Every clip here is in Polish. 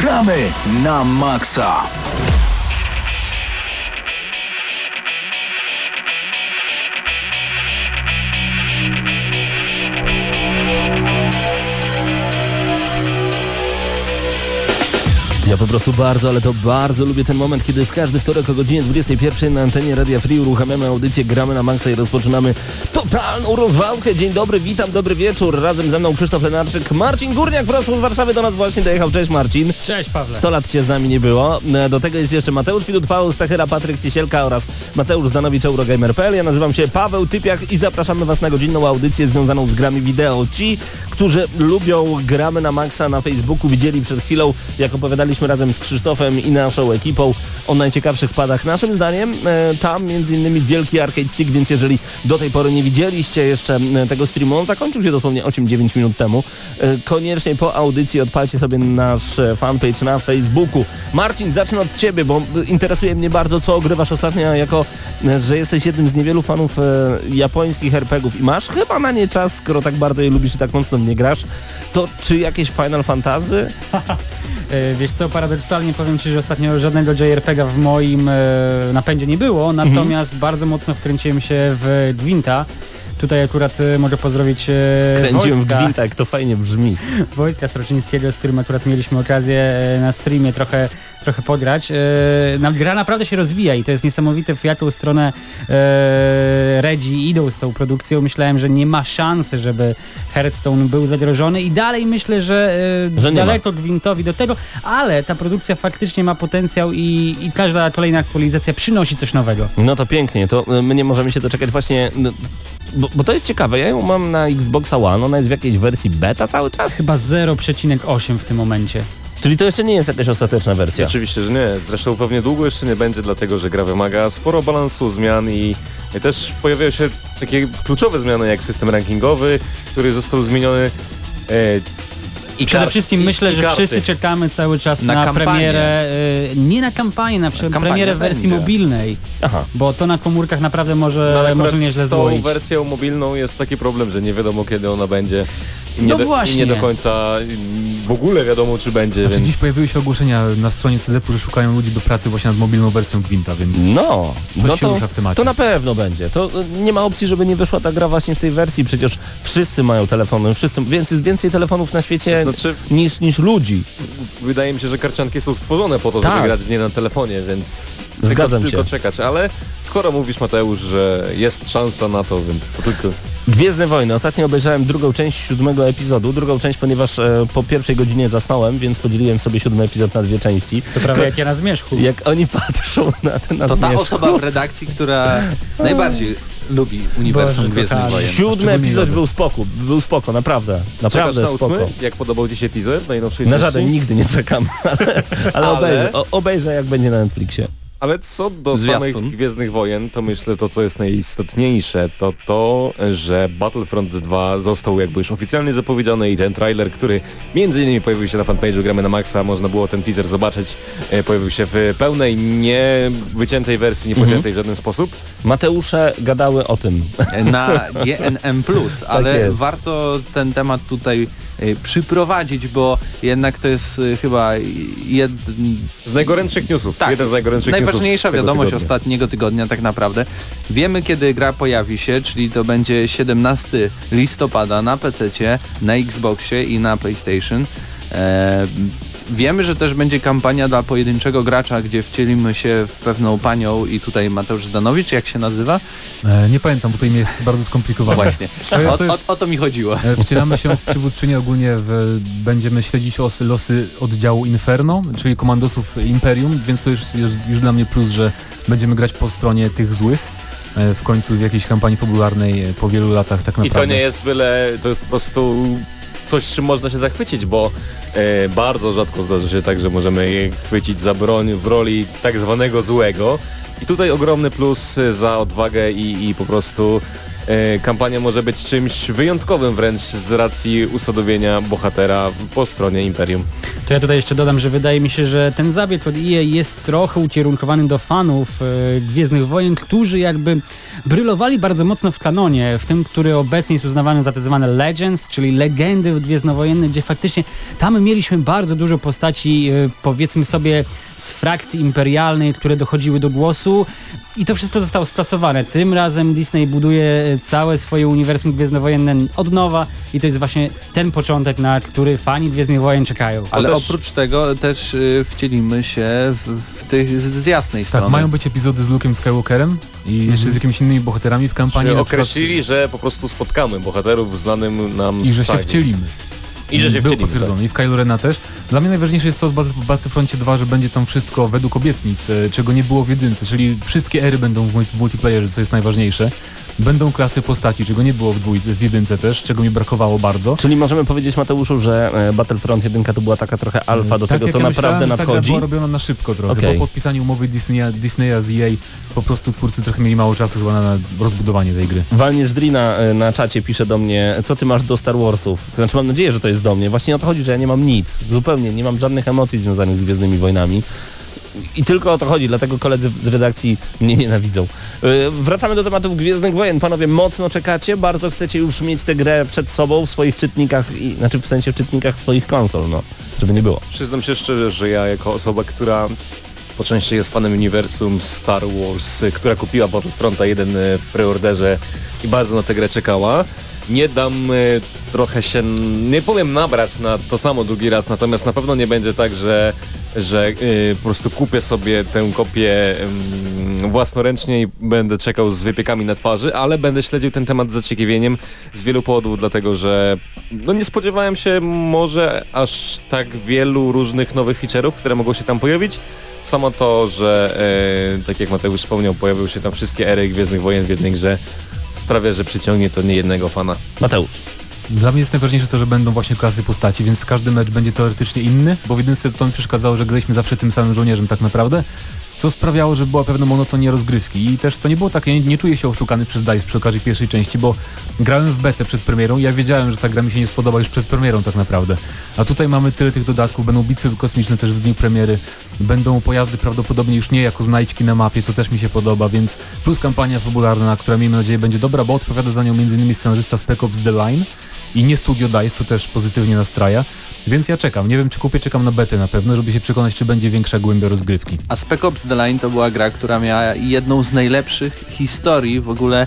Gramy na maksa! Ja po prostu bardzo, ale to bardzo lubię ten moment, kiedy w każdy wtorek o godzinie 21 na antenie Radia Free uruchamiamy audycję, gramy na maksa i rozpoczynamy totalną rozwałkę. Dzień dobry, witam, dobry wieczór. Razem ze mną Krzysztof Lenarczyk, Marcin Górniak prosto z Warszawy do nas właśnie dojechał. Cześć Marcin. Cześć Pawle. 100 lat cię z nami nie było. E, Do tego jest jeszcze Mateusz Widut, Paweł Stachyra, Patryk Ciesielka oraz Mateusz Zdanowicz, Eurogamer.pl. Ja nazywam się Paweł Typiak i zapraszamy Was na godzinną audycję związaną z grami wideo. Ci, którzy lubią gramy na maksa na Facebooku, widzieli przed chwilą, jak opowiadaliśmy razem z Krzysztofem i naszą ekipą o najciekawszych padach. Naszym zdaniem e, tam między innymi wielki arcade stick, więc jeżeli do tej pory nie widzieliście jeszcze e, tego streamu, on zakończył się dosłownie 8-9 minut temu, e, koniecznie po audycji odpalcie sobie nasz e, fanpage na Facebooku. Marcin, zacznę od Ciebie, bo interesuje mnie bardzo, co ogrywasz ostatnio, jako że jesteś jednym z niewielu fanów japońskich RPGów i masz chyba na nie czas, skoro tak bardzo je lubisz i tak mocno nie grasz, to czy jakieś Final Fantasy? E, Wiesz co, paradoksalnie powiem Ci, że ostatnio żadnego JRPG w moim e, napędzie nie było, natomiast bardzo mocno wkręciłem się w Gwinta. Tutaj akurat e, mogę pozdrowić e, Kręciłem w Wojtka, gwinta, jak to fajnie brzmi. Wojtka Sroczyńskiego, z którym akurat mieliśmy okazję na streamie trochę, trochę pograć. E, na- Gra naprawdę się rozwija i to jest niesamowite, w jaką stronę e, Redzi idą z tą produkcją. Myślałem, że nie ma szansy, żeby Hearthstone był zagrożony i dalej myślę, że, e, Że nie ma. daleko gwintowi do tego, ale ta produkcja faktycznie ma potencjał i, i każda kolejna aktualizacja przynosi coś nowego. No to pięknie, to my nie możemy się doczekać właśnie... no, Bo, bo to jest ciekawe, ja ją mam na Xboxa One, ona jest w jakiejś wersji beta cały czas? Chyba 0,8 w tym momencie. Czyli to jeszcze nie jest jakaś ostateczna wersja. Oczywiście, że nie. Zresztą pewnie długo jeszcze nie będzie, dlatego że gra wymaga sporo balansu, zmian i, też pojawiają się takie kluczowe zmiany jak system rankingowy, który został zmieniony. E, I Przede wszystkim i- myślę, i że wszyscy czekamy cały czas Na na, premierę, y, nie na kampanię, na, kampania premierę wersji będzie. mobilnej, Aha. bo to na komórkach naprawdę no, może, akurat może nieźle z tą złoić. wersją mobilną jest taki problem, że nie wiadomo kiedy ona będzie. I nie, No do, i właśnie. nie do końca w ogóle wiadomo czy będzie, Znaczy więc dziś pojawiły się ogłoszenia na stronie CDP, że szukają ludzi do pracy właśnie nad mobilną wersją Gwinta, więc No, Coś no się to, rusza w temacie. to na pewno będzie. To y, nie ma opcji, żeby nie wyszła ta gra właśnie w tej wersji. Przecież wszyscy mają telefony, wszyscy, więcej, więcej telefonów na świecie znaczy niż, niż ludzi. wydaje mi się, że karcianki są stworzone po to, Tak. żeby grać w nie na telefonie, więc Zgadzam tylko, się. tylko czekać. Ale skoro mówisz Mateusz, że jest szansa na to, więc to tylko Gwiezdne Wojny. Ostatnio obejrzałem drugą część siódmego epizodu. Drugą część, ponieważ e, po pierwszej godzinie zasnąłem, więc podzieliłem sobie siódmy epizod na dwie części. To prawie jak ja na zmierzchu. Jak oni patrzą na ten na To ta zmierzchu. osoba w redakcji, która najbardziej lubi uniwersum Boże, Gwiezdnych kochany. Wojen. Siódmy Szczególnie epizod był spoko, był spoko, naprawdę. Naprawdę na spoko. ósmy? Jak podobał Ci się teaser najnowszej Na części? żaden nigdy nie czekam, ale, ale, Ale- Obejrzę, o, obejrzę jak będzie na Netflixie. Ale co do Zwiastun. samych Gwiezdnych Wojen, to myślę to, co jest najistotniejsze, to to, że Battlefront 2 został jakby już oficjalnie zapowiedziany i ten trailer, który między innymi pojawił się na fanpage'u Gramy na Maxa, można było ten teaser zobaczyć, e, pojawił się w pełnej, nie wyciętej wersji, nie pociętej w żaden sposób. Mateusze gadały o tym. Na GNM+, ale jest. warto ten temat tutaj przyprowadzić, bo jednak to jest y, chyba jed... Z najgorętszych newsów, Tak. jeden z najgorętszych najważniejsza wiadomość tygodnia. ostatniego tygodnia tak naprawdę. Wiemy kiedy gra pojawi się, czyli to będzie 17 listopada na PC, na Xboxie i na PlayStation. E, Wiemy, że też będzie kampania dla pojedynczego gracza, gdzie wcielimy się w pewną panią i tutaj Mateusz Zdanowicz, jak się nazywa? e, nie pamiętam, bo to imię jest bardzo skomplikowane. Właśnie. To jest- O, to jest- o, o to mi chodziło. E, Wcielamy się w przywódczynię ogólnie, w, będziemy śledzić losy, losy oddziału Inferno, czyli komandosów Imperium, więc to już, już, już dla mnie plus, że będziemy grać po stronie tych złych. e, W końcu w jakiejś kampanii fabularnej po wielu latach tak I naprawdę. to nie jest byle, to jest po prostu coś, czym można się zachwycić, bo e, bardzo rzadko zdarza się tak, że możemy chwycić za broń w roli tak zwanego złego. I tutaj ogromny plus e, za odwagę i, i po prostu kampania może być czymś wyjątkowym wręcz z racji usadowienia bohatera po stronie Imperium. To ja tutaj jeszcze dodam, że wydaje mi się, że ten zabieg od EA jest trochę ukierunkowany do fanów e, Gwiezdnych Wojen, którzy jakby brylowali bardzo mocno w kanonie, w tym, który obecnie jest uznawany za te zwane Legends, czyli legendy gwiezdnowojenne, gdzie faktycznie tam mieliśmy bardzo dużo postaci, e, powiedzmy sobie, z frakcji imperialnej, które dochodziły do głosu i to wszystko zostało sklasowane. Tym razem Disney buduje całe swoje uniwersum gwiezdnowojenne od nowa i to jest właśnie ten początek, na który fani Gwiezdnych Wojen czekają. Ale też- oprócz tego też y, wcielimy się w, w tych z, z jasnej Tak, strony. mają być epizody z Luke'em Skywalkerem i jeszcze z jakimiś innymi bohaterami w kampanii. Czy na przykład- określili, że po prostu spotkamy bohaterów znanym nam I że z się sagi. wcielimy. I że się Był potwierdzony. I w Kylo Rena też. Dla mnie najważniejsze jest to z Battlefroncie 2, że będzie tam wszystko według obietnic, e, czego nie było w jedynce, czyli wszystkie ery będą w, multi- w multiplayerze, co jest najważniejsze. Będą klasy postaci, czego nie było w, dwój, w jedynce też, czego mi brakowało bardzo. Czyli możemy powiedzieć Mateuszu, że e, Battlefront 1 to była taka trochę alfa do Tak tego, co ja naprawdę myślałem, nadchodzi. była robiona na szybko trochę. Okej. Po podpisaniu umowy Disneya, Disneya z EA po prostu twórcy trochę mieli mało czasu chyba na, na rozbudowanie tej gry. Walniesz Drina e, na czacie pisze do mnie, co ty masz do Star Warsów? Znaczy mam nadzieję, że to jest do mnie. Właśnie o to chodzi, że ja nie mam nic. Zupełnie nie mam żadnych emocji związanych z Gwiezdnymi Wojnami. I tylko o to chodzi, dlatego koledzy z redakcji mnie nienawidzą. Yy, wracamy do tematów Gwiezdnych Wojen. Panowie, mocno czekacie, bardzo chcecie już mieć tę grę przed sobą w swoich czytnikach, i, znaczy w sensie w czytnikach swoich konsol, no, żeby nie było. Przyznam się szczerze, że ja jako osoba, która po części jest fanem uniwersum Star Wars, y, która kupiła Battlefronta 1 y, w preorderze i bardzo na tę grę czekała, nie dam y, trochę się, nie powiem nabrać na to samo drugi raz, natomiast na pewno nie będzie tak, że, że y, po prostu kupię sobie tę kopię ym, własnoręcznie i będę czekał z wypiekami na twarzy, ale będę śledził ten temat z zaciekawieniem z wielu powodów, dlatego że no nie spodziewałem się może aż tak wielu różnych nowych feature'ów, które mogą się tam pojawić. Samo to, że e, tak jak Mateusz wspomniał, pojawiły się tam wszystkie ery Gwiezdnych Wojen w jednej grze, sprawia, że przyciągnie to nie jednego fana. Mateusz. Dla mnie jest najważniejsze to, że będą właśnie klasy postaci, więc każdy mecz będzie teoretycznie inny, bo w jedynce to mi przeszkadzało, że graliśmy zawsze tym samym żołnierzem tak naprawdę, co sprawiało, że była pewna monotonia rozgrywki i też to nie było takie, nie, nie czuję się oszukany przez DICE przy okazji pierwszej części, bo grałem w betę przed premierą i ja wiedziałem, że ta gra mi się nie spodoba już przed premierą tak naprawdę. A tutaj mamy tyle tych dodatków, będą bitwy kosmiczne też w dniu premiery, będą pojazdy prawdopodobnie już nie jako znajdźki na mapie, co też mi się podoba, więc plus kampania fabularna, która miejmy nadzieję będzie dobra, bo odpowiada za nią m.in. scenarzysta Spec Ops The Line i nie Studio DICE, co też pozytywnie nastraja. Więc ja czekam. Nie wiem, czy kupię, czekam na betę na pewno, żeby się przekonać, czy będzie większa głębia rozgrywki. A Spec Ops The Line to była gra, która miała jedną z najlepszych historii w ogóle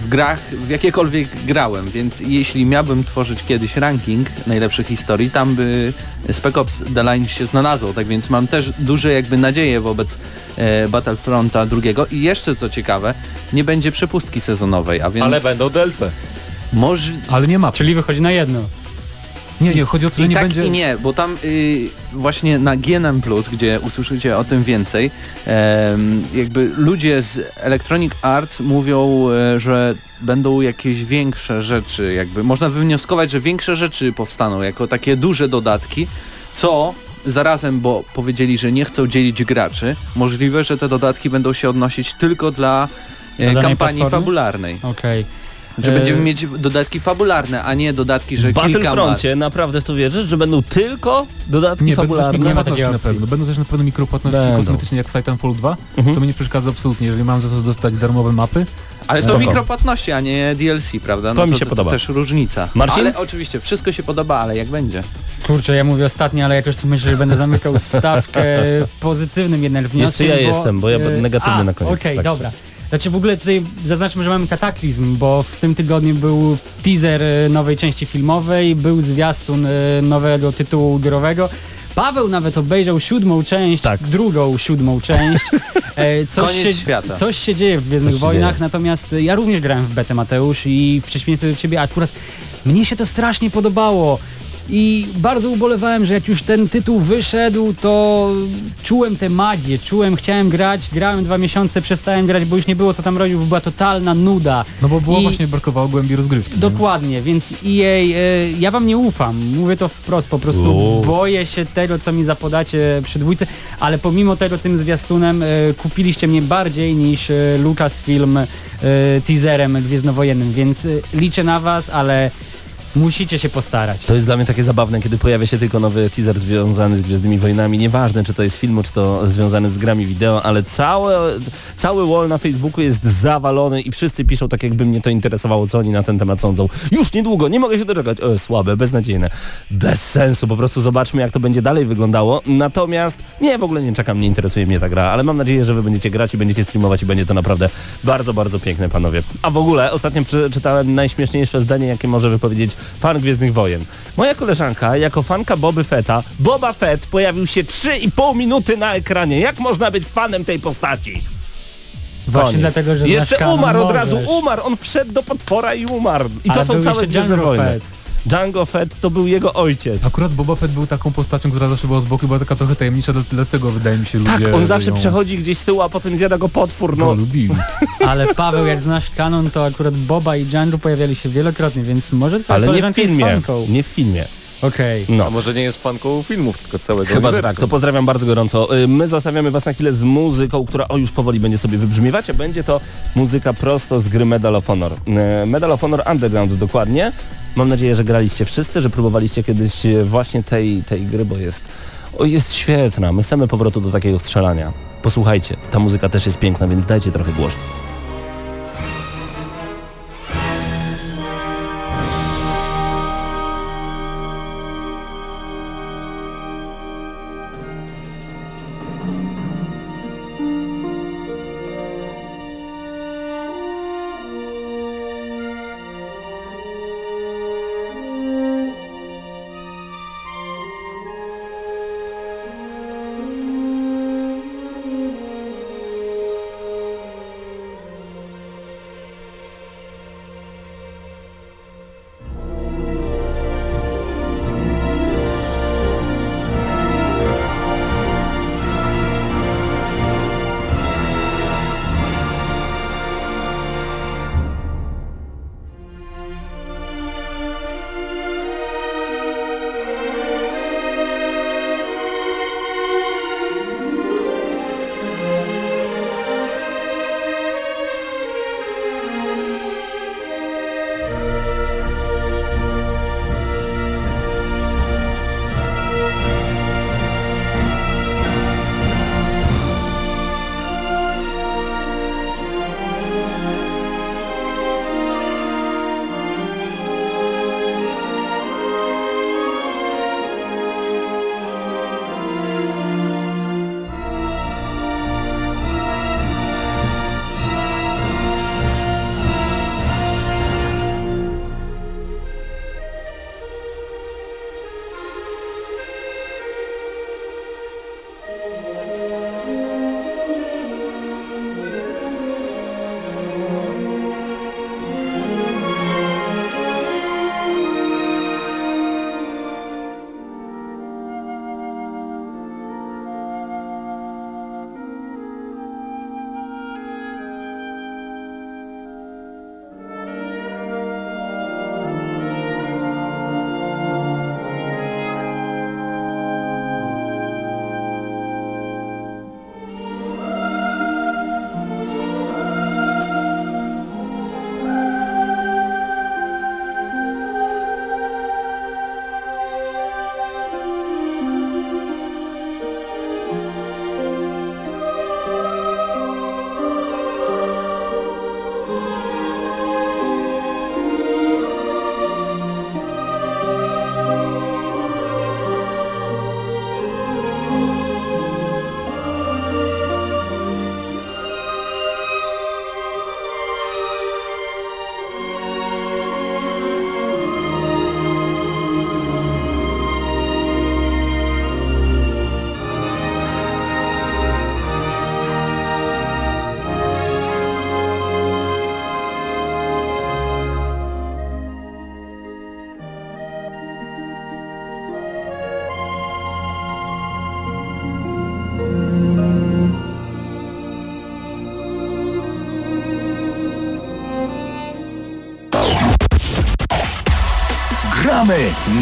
w grach, w jakiekolwiek grałem, więc jeśli miałbym tworzyć kiedyś ranking najlepszych historii, tam by Spec Ops The Line się znalazło, tak więc mam też duże jakby nadzieje wobec e, Battlefronta drugiego i jeszcze co ciekawe, nie będzie przepustki sezonowej, a więc... Ale będą DLC. Moż... Ale nie ma. Czyli wychodzi na jedno. Nie, nie, chodzi o to, że I nie tak będzie... i nie, bo tam y, właśnie na GNM+, gdzie usłyszycie o tym więcej, em, jakby ludzie z Electronic Arts mówią, e, że będą jakieś większe rzeczy, jakby można wywnioskować, że większe rzeczy powstaną jako takie duże dodatki, co zarazem, bo powiedzieli, że nie chcą dzielić graczy, możliwe, że te dodatki będą się odnosić tylko dla e, kampanii platformy? fabularnej. Okej. Że E, będziemy mieć dodatki fabularne, a nie dodatki, że W kilka Battlefroncie naprawdę w to wierzysz, że będą tylko dodatki Nie, będą też fabularne? ma mikropłatności takiej na pewno. Będą też na pewno mikropłatności Będą. kosmetyczne jak w Titanfall 2, Mhm. co mi nie przeszkadza absolutnie, jeżeli mam za to dostać darmowe mapy. Ale to Spoko. mikropłatności, a nie DLC, prawda? No To mi się podoba. To też różnica. Marcin? Ale oczywiście, wszystko się podoba, ale jak będzie? Kurczę, ja mówię ostatnio, ale jakoś tu myślę, że będę zamykał stawkę pozytywnym jednak wnioskiem. Jeszcze ja jestem, bo ja będę e, negatywny a, na koniec, Okej, tak dobra. Znaczy w ogóle tutaj zaznaczmy, że mamy kataklizm, bo w tym tygodniu był teaser e, nowej części filmowej, był zwiastun e, nowego tytułu growego. Paweł nawet obejrzał siódmą część, Tak. drugą siódmą część. E, Coś Koniec się, świata. Coś się dzieje w Gwiezdnych Wojnach, dzieje. natomiast ja również grałem w betę Mateusz i w przeciwieństwie do ciebie akurat mnie się to strasznie podobało. I bardzo ubolewałem, że jak już ten tytuł wyszedł, to czułem tę magię, czułem, chciałem grać, grałem dwa miesiące, przestałem grać, bo już nie było co tam robić, bo była totalna nuda. No bo było I- właśnie brakowało głębi rozgrywki. nie? Dokładnie, więc EA, e, ja wam nie ufam, mówię to wprost, po prostu Uuu. boję się tego, co mi zapodacie przy dwójce, ale pomimo tego tym zwiastunem e, kupiliście mnie bardziej niż e, Lucasfilm e, teaserem gwiezdnowojennym, więc e, liczę na was, ale Musicie się postarać. To jest dla mnie takie zabawne, kiedy pojawia się tylko nowy teaser związany z Gwiezdnymi Wojnami. Nieważne, czy to jest filmu, czy to związany z grami wideo, ale cały, cały wall na Facebooku jest zawalony i wszyscy piszą tak, jakby mnie to interesowało, co oni na ten temat sądzą. Już niedługo, nie mogę się doczekać. O, słabe, beznadziejne. Bez sensu, po prostu zobaczmy, jak to będzie dalej wyglądało. Natomiast nie, w ogóle nie czekam, nie interesuje mnie ta gra, ale mam nadzieję, że wy będziecie grać i będziecie streamować i będzie to naprawdę bardzo, bardzo piękne, panowie. A w ogóle ostatnio przeczytałem najśmieszniejsze zdanie, jakie może wypowiedzieć fan Gwiezdnych Wojen. Moja koleżanka, jako fanka Boby Fetta, Boba Fett pojawił się 3,5 minuty na ekranie. Jak można być fanem tej postaci? Właśnie dlatego, że Jeszcze umarł od razu, umarł, on wszedł do potwora i umarł. I to Ale są całe Gwiezdne Wojny. Fett. Django Fett to był jego ojciec. Akurat Boba Fett był taką postacią, która zawsze była z boku, była taka trochę tajemnicza, dla- dlatego wydaje mi się ludzie... Tak, on zawsze ją przechodzi gdzieś z tyłu, a potem zjada go potwór, no. lubili. Ale Paweł, jak znasz kanon, to akurat Boba i Django pojawiali się wielokrotnie, więc może twoja Ale nie w filmie. fanką. Nie w filmie. Okej. A No. może nie jest fanką filmów, tylko całego Chyba, że uniwersum. tak. To pozdrawiam bardzo gorąco. Y, My zostawiamy was na chwilę z muzyką, która o już powoli będzie sobie wybrzmiewać, a będzie to muzyka prosto z gry Medal of Honor. Y, Medal of Honor Underground dokładnie. Mam nadzieję, że graliście wszyscy, że próbowaliście kiedyś y, właśnie tej, tej gry, bo jest, o, jest świetna. My chcemy powrotu do takiego strzelania. Posłuchajcie, ta muzyka też jest piękna, więc dajcie trochę głosu.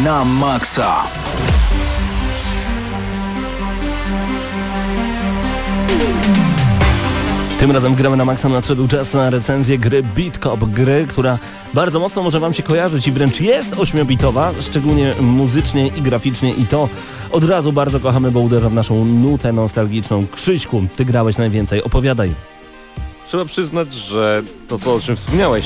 Na maksa! Tym razem gramy na maksa nadszedł czas na recenzję gry Beat Cop, gry, która bardzo mocno może Wam się kojarzyć i wręcz jest ośmiobitowa, szczególnie muzycznie i graficznie i to od razu bardzo kochamy, bo uderza w naszą nutę nostalgiczną. Krzyśku, Ty grałeś najwięcej, opowiadaj. Trzeba przyznać, że to co o czym wspomniałeś,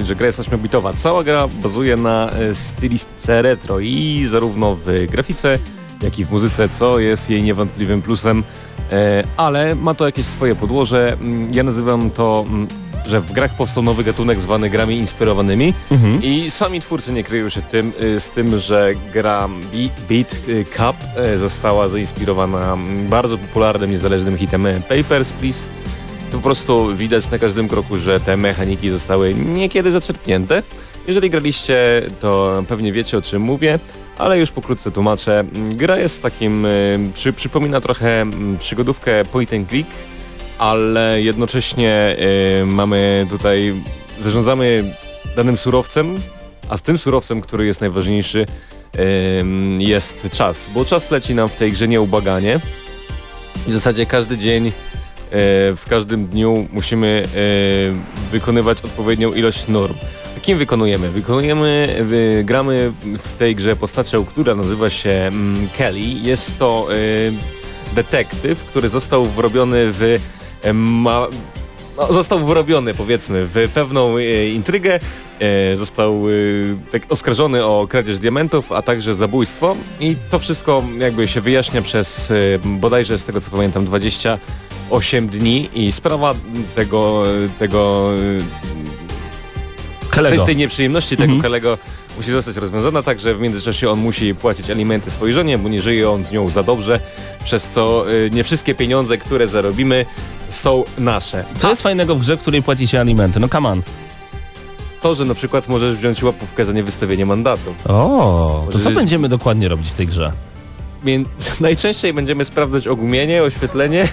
e, że gra jest 8-bitowa, cała gra bazuje na e, stylistyce retro i zarówno w grafice, jak i w muzyce, co jest jej niewątpliwym plusem, e, ale ma to jakieś swoje podłoże. Mm, Ja nazywam to, mm, że w grach powstał nowy gatunek zwany grami inspirowanymi i sami twórcy nie kryją się tym, z tym, że gra Be- Beat Cup została zainspirowana mm, bardzo popularnym, niezależnym hitem Papers, Please. To po prostu widać na każdym kroku, że te mechaniki zostały niekiedy zaczerpnięte. Jeżeli graliście, to pewnie wiecie o czym mówię, ale już pokrótce tłumaczę. Gra jest takim, y, przy, przypomina trochę mm, przygodówkę point and click, ale jednocześnie y, mamy tutaj, zarządzamy danym surowcem, a z tym surowcem, który jest najważniejszy, ym, jest czas, bo czas leci nam w tej grze nieubaganie. W zasadzie każdy dzień, y, w każdym dniu musimy y, wykonywać odpowiednią ilość norm. Kim wykonujemy? Wykonujemy, y, gramy w tej grze postacią, która nazywa się mm, Kelly. Jest to detektyw, który został wrobiony w e, ma, no, został wrobiony powiedzmy w pewną e, intrygę, e, został e, tak oskarżony o kradzież diamentów, a także zabójstwo i to wszystko jakby się wyjaśnia przez e, bodajże z tego co pamiętam 28 dni i sprawa tego, tego tej, tej nieprzyjemności tego Mhm. kolego musi zostać rozwiązana, także w międzyczasie on musi płacić alimenty swojej żonie, bo nie żyje on z nią za dobrze, przez co y, nie wszystkie pieniądze, które zarobimy są nasze. Co jest fajnego w grze, w której płaci się alimenty? No come on. To, że na przykład możesz wziąć łapówkę za niewystawienie mandatu. O, to co będziemy dokładnie robić w tej grze? Najczęściej będziemy sprawdzać ogumienie, oświetlenie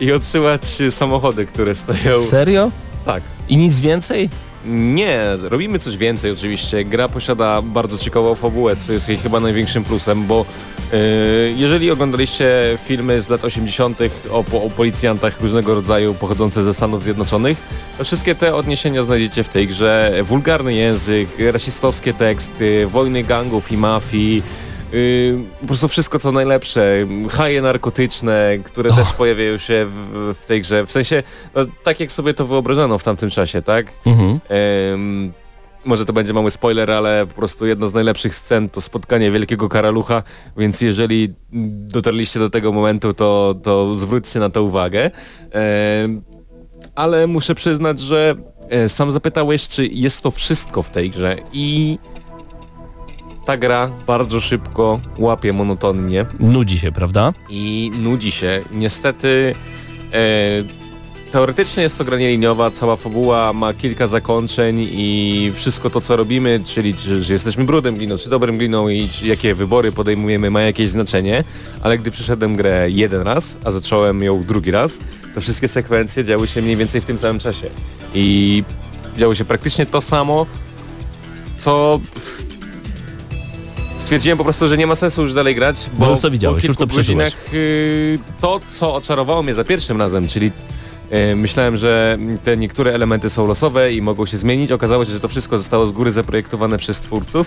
i odsyłać y, samochody, które stoją... Serio? Tak. I nic więcej? Nie, robimy coś więcej oczywiście. Gra posiada bardzo ciekawą fabułę, co jest jej chyba największym plusem, bo yy, jeżeli oglądaliście filmy z lat 80. O, o policjantach różnego rodzaju pochodzące ze Stanów Zjednoczonych, to wszystkie te odniesienia znajdziecie w tej grze. Wulgarny język, rasistowskie teksty, wojny gangów i mafii, po prostu wszystko co najlepsze, haje narkotyczne, które też pojawiają się w, w tej grze, w sensie no, tak jak sobie to wyobrażano w tamtym czasie, tak? Mhm. Może to będzie mały spoiler, ale po prostu jedna z najlepszych scen to spotkanie Wielkiego Karalucha, więc jeżeli dotarliście do tego momentu, to, to zwróćcie na to uwagę. Ale muszę przyznać, że e, sam zapytałeś, czy jest to wszystko w tej grze i ta gra bardzo szybko łapie monotonnie Nudzi się, prawda? i nudzi się. Niestety e, teoretycznie jest to gra nieliniowa, cała fabuła ma kilka zakończeń i wszystko to co robimy, czyli czy, że jesteśmy brudem gliną, czy dobrym gliną i czy, jakie wybory podejmujemy ma jakieś znaczenie, ale gdy przeszedłem grę jeden raz, a zacząłem ją drugi raz, to wszystkie sekwencje działy się mniej więcej w tym samym czasie. I działo się praktycznie to samo, co stwierdziłem po prostu, że nie ma sensu już dalej grać, bo Bo już to widziałeś, po już to przeżyłeś. godzinach, y, to, co oczarowało mnie za pierwszym razem, czyli y, myślałem, że te niektóre elementy są losowe i mogą się zmienić. Okazało się, że to wszystko zostało z góry zaprojektowane przez twórców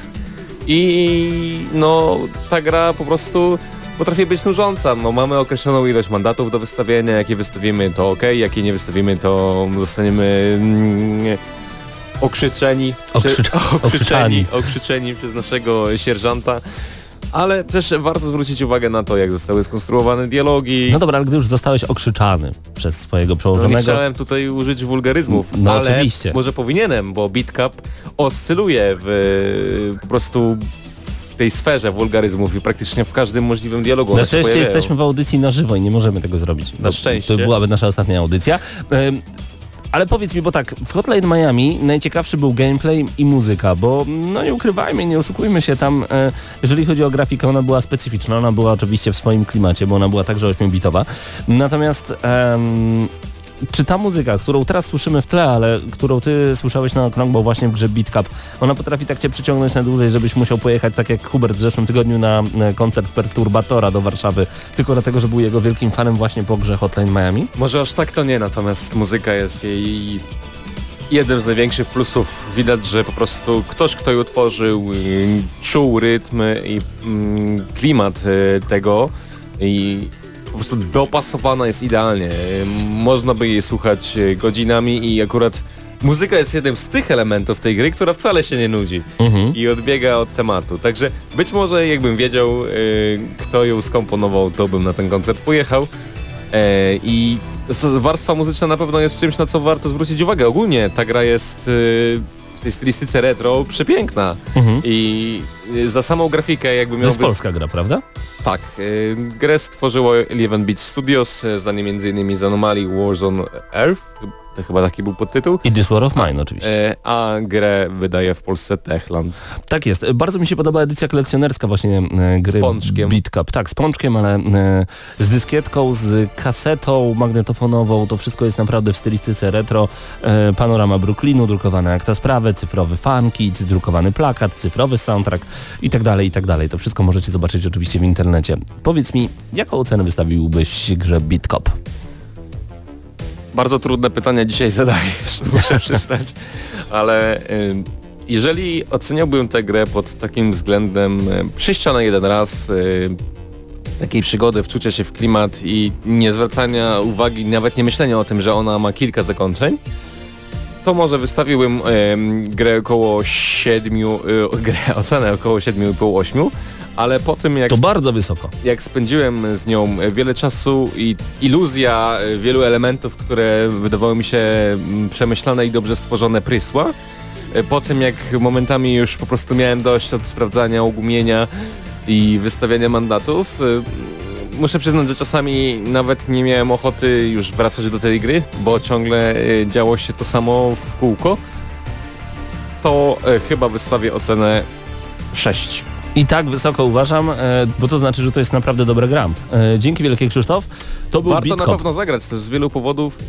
i no ta gra po prostu potrafi być nużąca. No, mamy określoną ilość mandatów do wystawienia, jakie wystawimy to ok, jakie nie wystawimy to zostaniemy mm, okrzyczeni, Okrzycz- okrzyczeni, okrzyczeni przez naszego sierżanta. Ale też warto zwrócić uwagę na to, jak zostały skonstruowane dialogi. No dobra, ale gdy już zostałeś okrzyczany przez swojego No nie przełożonego... chciałem tutaj użyć wulgaryzmów, No ale oczywiście. może powinienem, bo BitCup oscyluje w po prostu w tej sferze wulgaryzmów i praktycznie w każdym możliwym dialogu. Na się szczęście jesteśmy w audycji na żywo i nie możemy tego zrobić. Na szczęście. To byłaby nasza ostatnia audycja. Ale powiedz mi, bo tak, w Hotline Miami najciekawszy był gameplay i muzyka, bo no nie ukrywajmy, nie oszukujmy się tam, e, jeżeli chodzi o grafikę, ona była specyficzna, ona była oczywiście w swoim klimacie, bo ona była także 8-bitowa. Natomiast czy ta muzyka, którą teraz słyszymy w tle, ale którą ty słyszałeś na okrągło właśnie w grze Beat Cup, ona potrafi tak cię przyciągnąć na dłużej, żebyś musiał pojechać tak jak Hubert w zeszłym tygodniu na e, koncert Perturbatora do Warszawy, tylko dlatego, że był jego wielkim fanem właśnie po grze Hotline Miami? Może aż tak to nie, natomiast muzyka jest jej jednym z największych plusów. Widać, że po prostu ktoś, kto ją utworzył, y, czuł rytm i mm, klimat y, tego i po prostu dopasowana jest idealnie. Y, Można by jej słuchać y, godzinami i akurat muzyka jest jednym z tych elementów tej gry, która wcale się nie nudzi Mhm. i odbiega od tematu. Także być może jakbym wiedział, y, kto ją skomponował, to bym na ten koncert pojechał. E, I warstwa muzyczna na pewno jest czymś, na co warto zwrócić uwagę. Ogólnie ta gra jest w tej stylistyce retro przepiękna. Mhm. I y, za samą grafikę jakby To miał jest polska gra, prawda? Tak. Y, grę stworzyło Eleven Beat Studios, y, zdanie m.in. z Anomalii Warzone Earth. To chyba taki był podtytuł. I This War of Mine oczywiście. E, a grę wydaje w Polsce Techland. Tak jest. Bardzo mi się podoba edycja kolekcjonerska właśnie e, gry Z pączkiem. Tak, z pączkiem, ale e, z dyskietką, z kasetą magnetofonową. To wszystko jest naprawdę w stylistyce retro. Panorama Brooklynu, drukowane akta sprawy, cyfrowy fankit, drukowany plakat, cyfrowy soundtrack i tak dalej, i tak dalej. To wszystko możecie zobaczyć oczywiście w internecie. Powiedz mi, jaką ocenę wystawiłbyś grze Beat Cup? Bardzo trudne pytania dzisiaj zadajesz, muszę przyznać, ale jeżeli oceniałbym tę grę pod takim względem przyjścia na jeden raz, takiej przygody, wczucia się w klimat i nie zwracania uwagi, nawet nie myślenia o tym, że ona ma kilka zakończeń, to może wystawiłbym grę około 7, y, grę, ocenę około 7,5-8, ale po tym jak To bardzo wysoko. jak spędziłem z nią wiele czasu i iluzja e, wielu elementów, które wydawały mi się mm, przemyślane i dobrze stworzone prysła. E, Po tym jak momentami już po prostu miałem dość od sprawdzania ogumienia i wystawiania mandatów, e, muszę przyznać, że czasami nawet nie miałem ochoty już wracać do tej gry, bo ciągle e, działo się to samo w kółko. To e, chyba wystawię ocenę 6. I tak wysoko uważam, e, bo to znaczy, że to jest naprawdę dobra gra. E, dzięki wielkie Krzysztof. To był Warto Beat na pewno zagrać też z wielu powodów,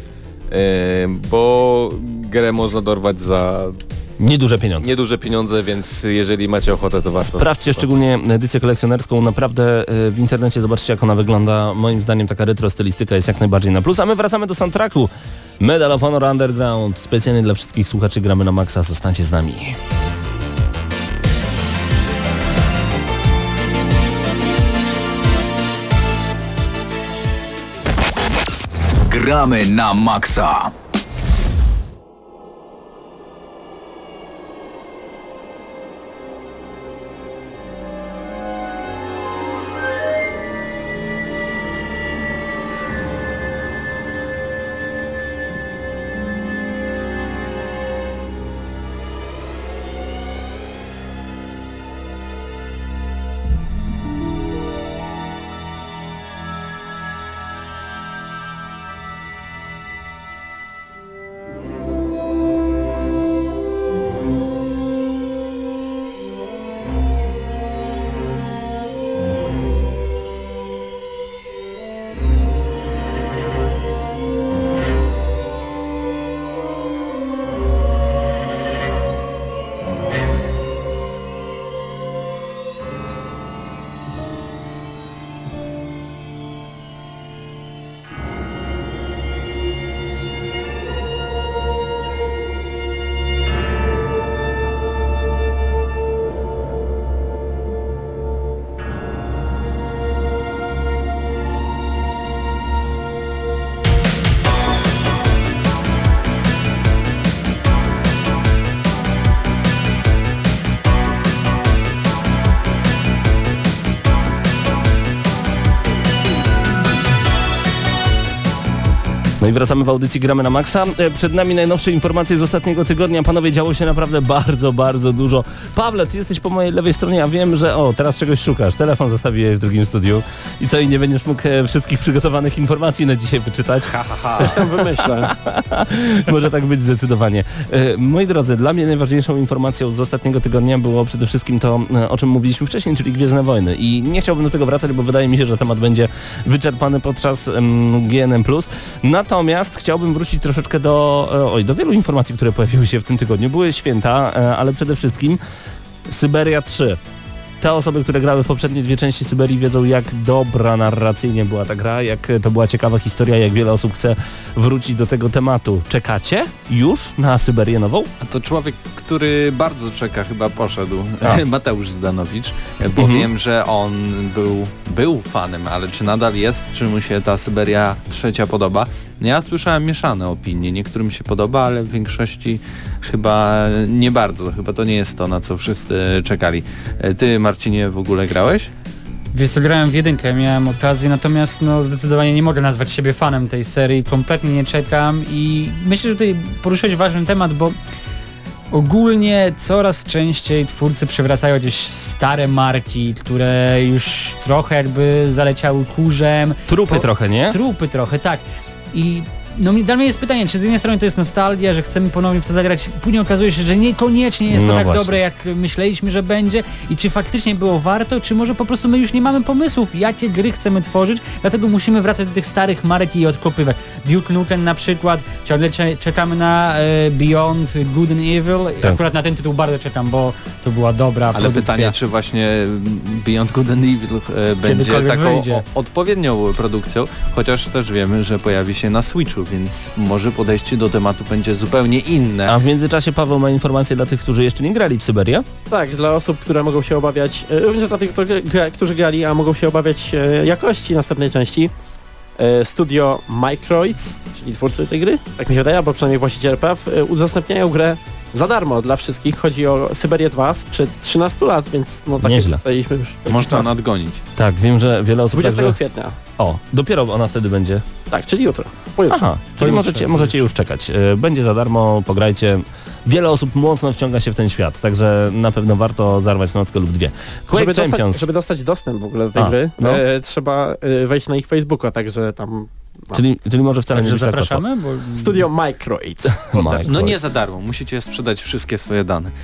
e, bo grę można dorwać za Nieduże pieniądze. nieduże pieniądze, więc jeżeli macie ochotę, to warto. Sprawdźcie szczególnie edycję kolekcjonerską, naprawdę w internecie zobaczcie jak ona wygląda. Moim zdaniem taka retro stylistyka jest jak najbardziej na plus. A my wracamy do soundtracku. Medal of Honor Underground. Specjalnie dla wszystkich słuchaczy gramy na maksa. Zostańcie z nami. Gramy na maksa. No i wracamy w audycji Gramy na Maxa. E, Przed nami najnowsze informacje z ostatniego tygodnia. Panowie, działo się naprawdę bardzo, bardzo dużo. Pawle, ty jesteś po mojej lewej stronie, ja wiem, że o, teraz czegoś szukasz. Telefon zostawiłeś w drugim studiu I co, i nie będziesz mógł e, wszystkich przygotowanych informacji na dzisiaj wyczytać? Ha, ha, ha. Coś tam wymyślę. Może tak być zdecydowanie. E, Moi drodzy, dla mnie najważniejszą informacją z ostatniego tygodnia było przede wszystkim to, o czym mówiliśmy wcześniej, czyli Gwiezdne Wojny. I nie chciałbym do tego wracać, bo wydaje mi się, że temat będzie wyczerpany podczas em, GNM+. Natomiast chciałbym wrócić troszeczkę do, e, oj, do wielu informacji, które pojawiły się w tym tygodniu. Były święta, e, ale przede wszystkim Syberia 3. Te osoby, które grały w poprzednie dwie części Syberii wiedzą, jak dobra narracyjnie była ta gra, jak e, to była ciekawa historia, jak wiele osób chce wrócić do tego tematu. Czekacie już na Syberię nową? A to człowiek, który bardzo czeka, chyba poszedł. A. Mateusz Zdanowicz, bo Mhm. wiem, że on był, był fanem, ale czy nadal jest, czy mu się ta Syberia trzecia podoba? Ja słyszałem mieszane opinie. Niektórym się podoba, ale w większości chyba nie bardzo. Chyba to nie jest to, na co wszyscy czekali. E, Ty, Marcinie, w ogóle grałeś? Wiesz co, grałem w jedynkę, miałem okazję, natomiast no zdecydowanie nie mogę nazwać siebie fanem tej serii, kompletnie nie czekam i myślę, że tutaj poruszyłeś ważny temat, bo ogólnie coraz częściej twórcy przywracają gdzieś stare marki, które już trochę jakby zaleciały kurzem, Trupy Po- trochę, nie? Trupy trochę, tak. I no mi- dla mnie jest pytanie, czy z jednej strony to jest nostalgia, że chcemy ponownie w to zagrać, później okazuje się, że niekoniecznie jest to No tak właśnie. dobre, jak myśleliśmy, że będzie i czy faktycznie było warto, czy może po prostu my już nie mamy pomysłów, jakie gry chcemy tworzyć, dlatego musimy wracać do tych starych marek i je odkopywać. Duke Nukem na przykład, ciągle cze- czekamy na e, Beyond Good and Evil, Tak. akurat na ten tytuł bardzo czekam, bo to była dobra Ale produkcja. pytanie, czy właśnie Beyond Good and Evil e, będzie taką o, odpowiednią produkcją, chociaż też wiemy, że pojawi się na Switchu, więc może podejście do tematu będzie zupełnie inne. A w międzyczasie Paweł ma informację dla tych, którzy jeszcze nie grali w Syberię. Tak, dla osób, które mogą się obawiać, e, również dla tych, którzy gra- którzy grali, a mogą się obawiać e, jakości następnej części. e, Studio Microids, czyli twórcy tej gry, tak mi się wydaje, albo przynajmniej właściciel praw, udostępniają grę za darmo dla wszystkich. Chodzi o Syberię 2 sprzed 13 lat, więc no tak Nieźle. dostaliśmy już. Można czas. nadgonić. Tak, wiem, że wiele osób 20 także... kwietnia. O, dopiero ona wtedy będzie. Tak, czyli jutro. Pojutrze. Aha, czyli Pojutrze, możecie, możecie już czekać. E, Będzie za darmo, pograjcie. Wiele osób mocno wciąga się w ten świat, także na pewno warto zarwać nockę lub dwie. Quake Żeby dostać, Champions. żeby dostać dostęp w ogóle do tej A, gry, no. e, trzeba e, wejść na ich Facebooka, także tam Czyli, czyli może wcale nie Także tak łatwo. zapraszamy, bo... Studio Microids. Mike No nie za darmo, musicie sprzedać wszystkie swoje dane.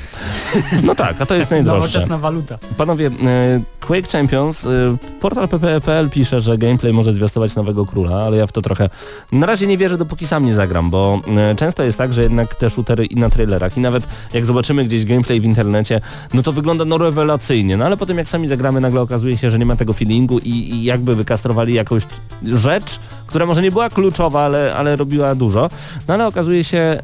No tak, a to jest najdroższe. Nowoczesna waluta. Panowie, e, Quake Champions, e, portal pp.pl pisze, że gameplay może zwiastować nowego króla, ale ja w to trochę na razie nie wierzę, dopóki sam nie zagram, bo e, często jest tak, że jednak te shootery i na trailerach i nawet jak zobaczymy gdzieś gameplay w internecie, no to wygląda no rewelacyjnie, no ale potem jak sami zagramy, nagle okazuje się, że nie ma tego feelingu i, i jakby wykastrowali jakąś rzecz, która może nie była kluczowa, ale, ale robiła dużo. No ale okazuje się, e,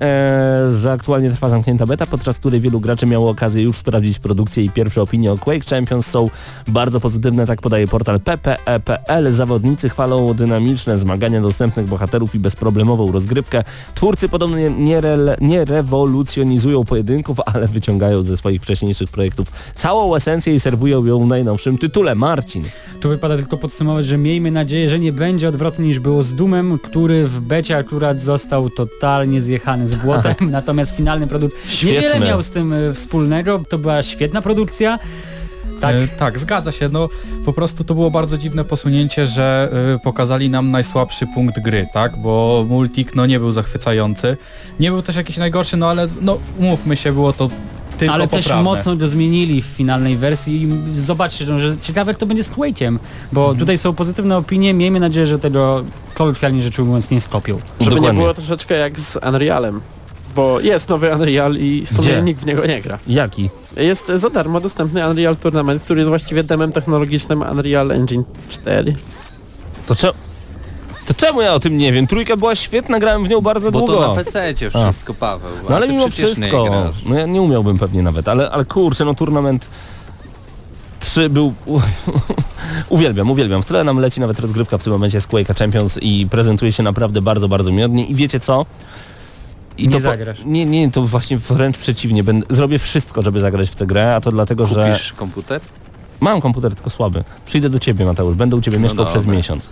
że aktualnie trwa zamknięta beta, podczas której wielu graczy miało okazję już sprawdzić produkcję i pierwsze opinie o Quake Champions są bardzo pozytywne, tak podaje portal ppe.pl. Zawodnicy chwalą dynamiczne zmagania dostępnych bohaterów i bezproblemową rozgrywkę. Twórcy podobno nie, rele- nie rewolucjonizują pojedynków, ale wyciągają ze swoich wcześniejszych projektów całą esencję i serwują ją w najnowszym tytule. Marcin. Tu wypada tylko podsumować, że miejmy nadzieję, że nie będzie odwrotnie niż było z Dumem, który w becie akurat został totalnie zjechany z błotem, natomiast finalny produkt niewiele miał z tym e, wspólnego, to była świetna produkcja. Tak, E, tak, zgadza się. No po prostu to było bardzo dziwne posunięcie, że e, pokazali nam najsłabszy punkt gry, tak? Bo multik no nie był zachwycający. Nie był też jakiś najgorszy, no ale no umówmy się, było to tylko ale też poprawne. mocno go zmienili w finalnej wersji i zobaczcie, że ciekawe jak to będzie z Quake'iem, bo Mhm. tutaj są pozytywne opinie, miejmy nadzieję, że tego kolokwialnie rzecz ujmując nie skopią. Żeby Dokładnie. nie było troszeczkę jak z Unrealem. Bo jest nowy Unreal i w sumie Gdzie? nikt w niego nie gra. Jaki? Jest za darmo dostępny Unreal Tournament, który jest właściwie demem technologicznym Unreal Engine 4. To czemu? To czemu ja o tym nie wiem? Trójka była świetna, grałem w nią bardzo Bo długo. to na PC wszystko, Paweł. a No ale ty mimo wszystko, no ja nie umiałbym pewnie nawet, ale, ale kurczę, no turnament 3 był... uwielbiam, uwielbiam. W tle nam leci nawet rozgrywka w tym momencie z Quake'a Champions i prezentuje się naprawdę bardzo, bardzo miodnie i wiecie co? I Nie to po- zagrasz. Nie, nie, to właśnie wręcz przeciwnie. Będę, zrobię wszystko, żeby zagrać w tę grę, a to dlatego, że Kupisz komputer? mam komputer tylko słaby. Przyjdę do ciebie, Mateusz, będę u ciebie No mieszkał przez dobra. miesiąc.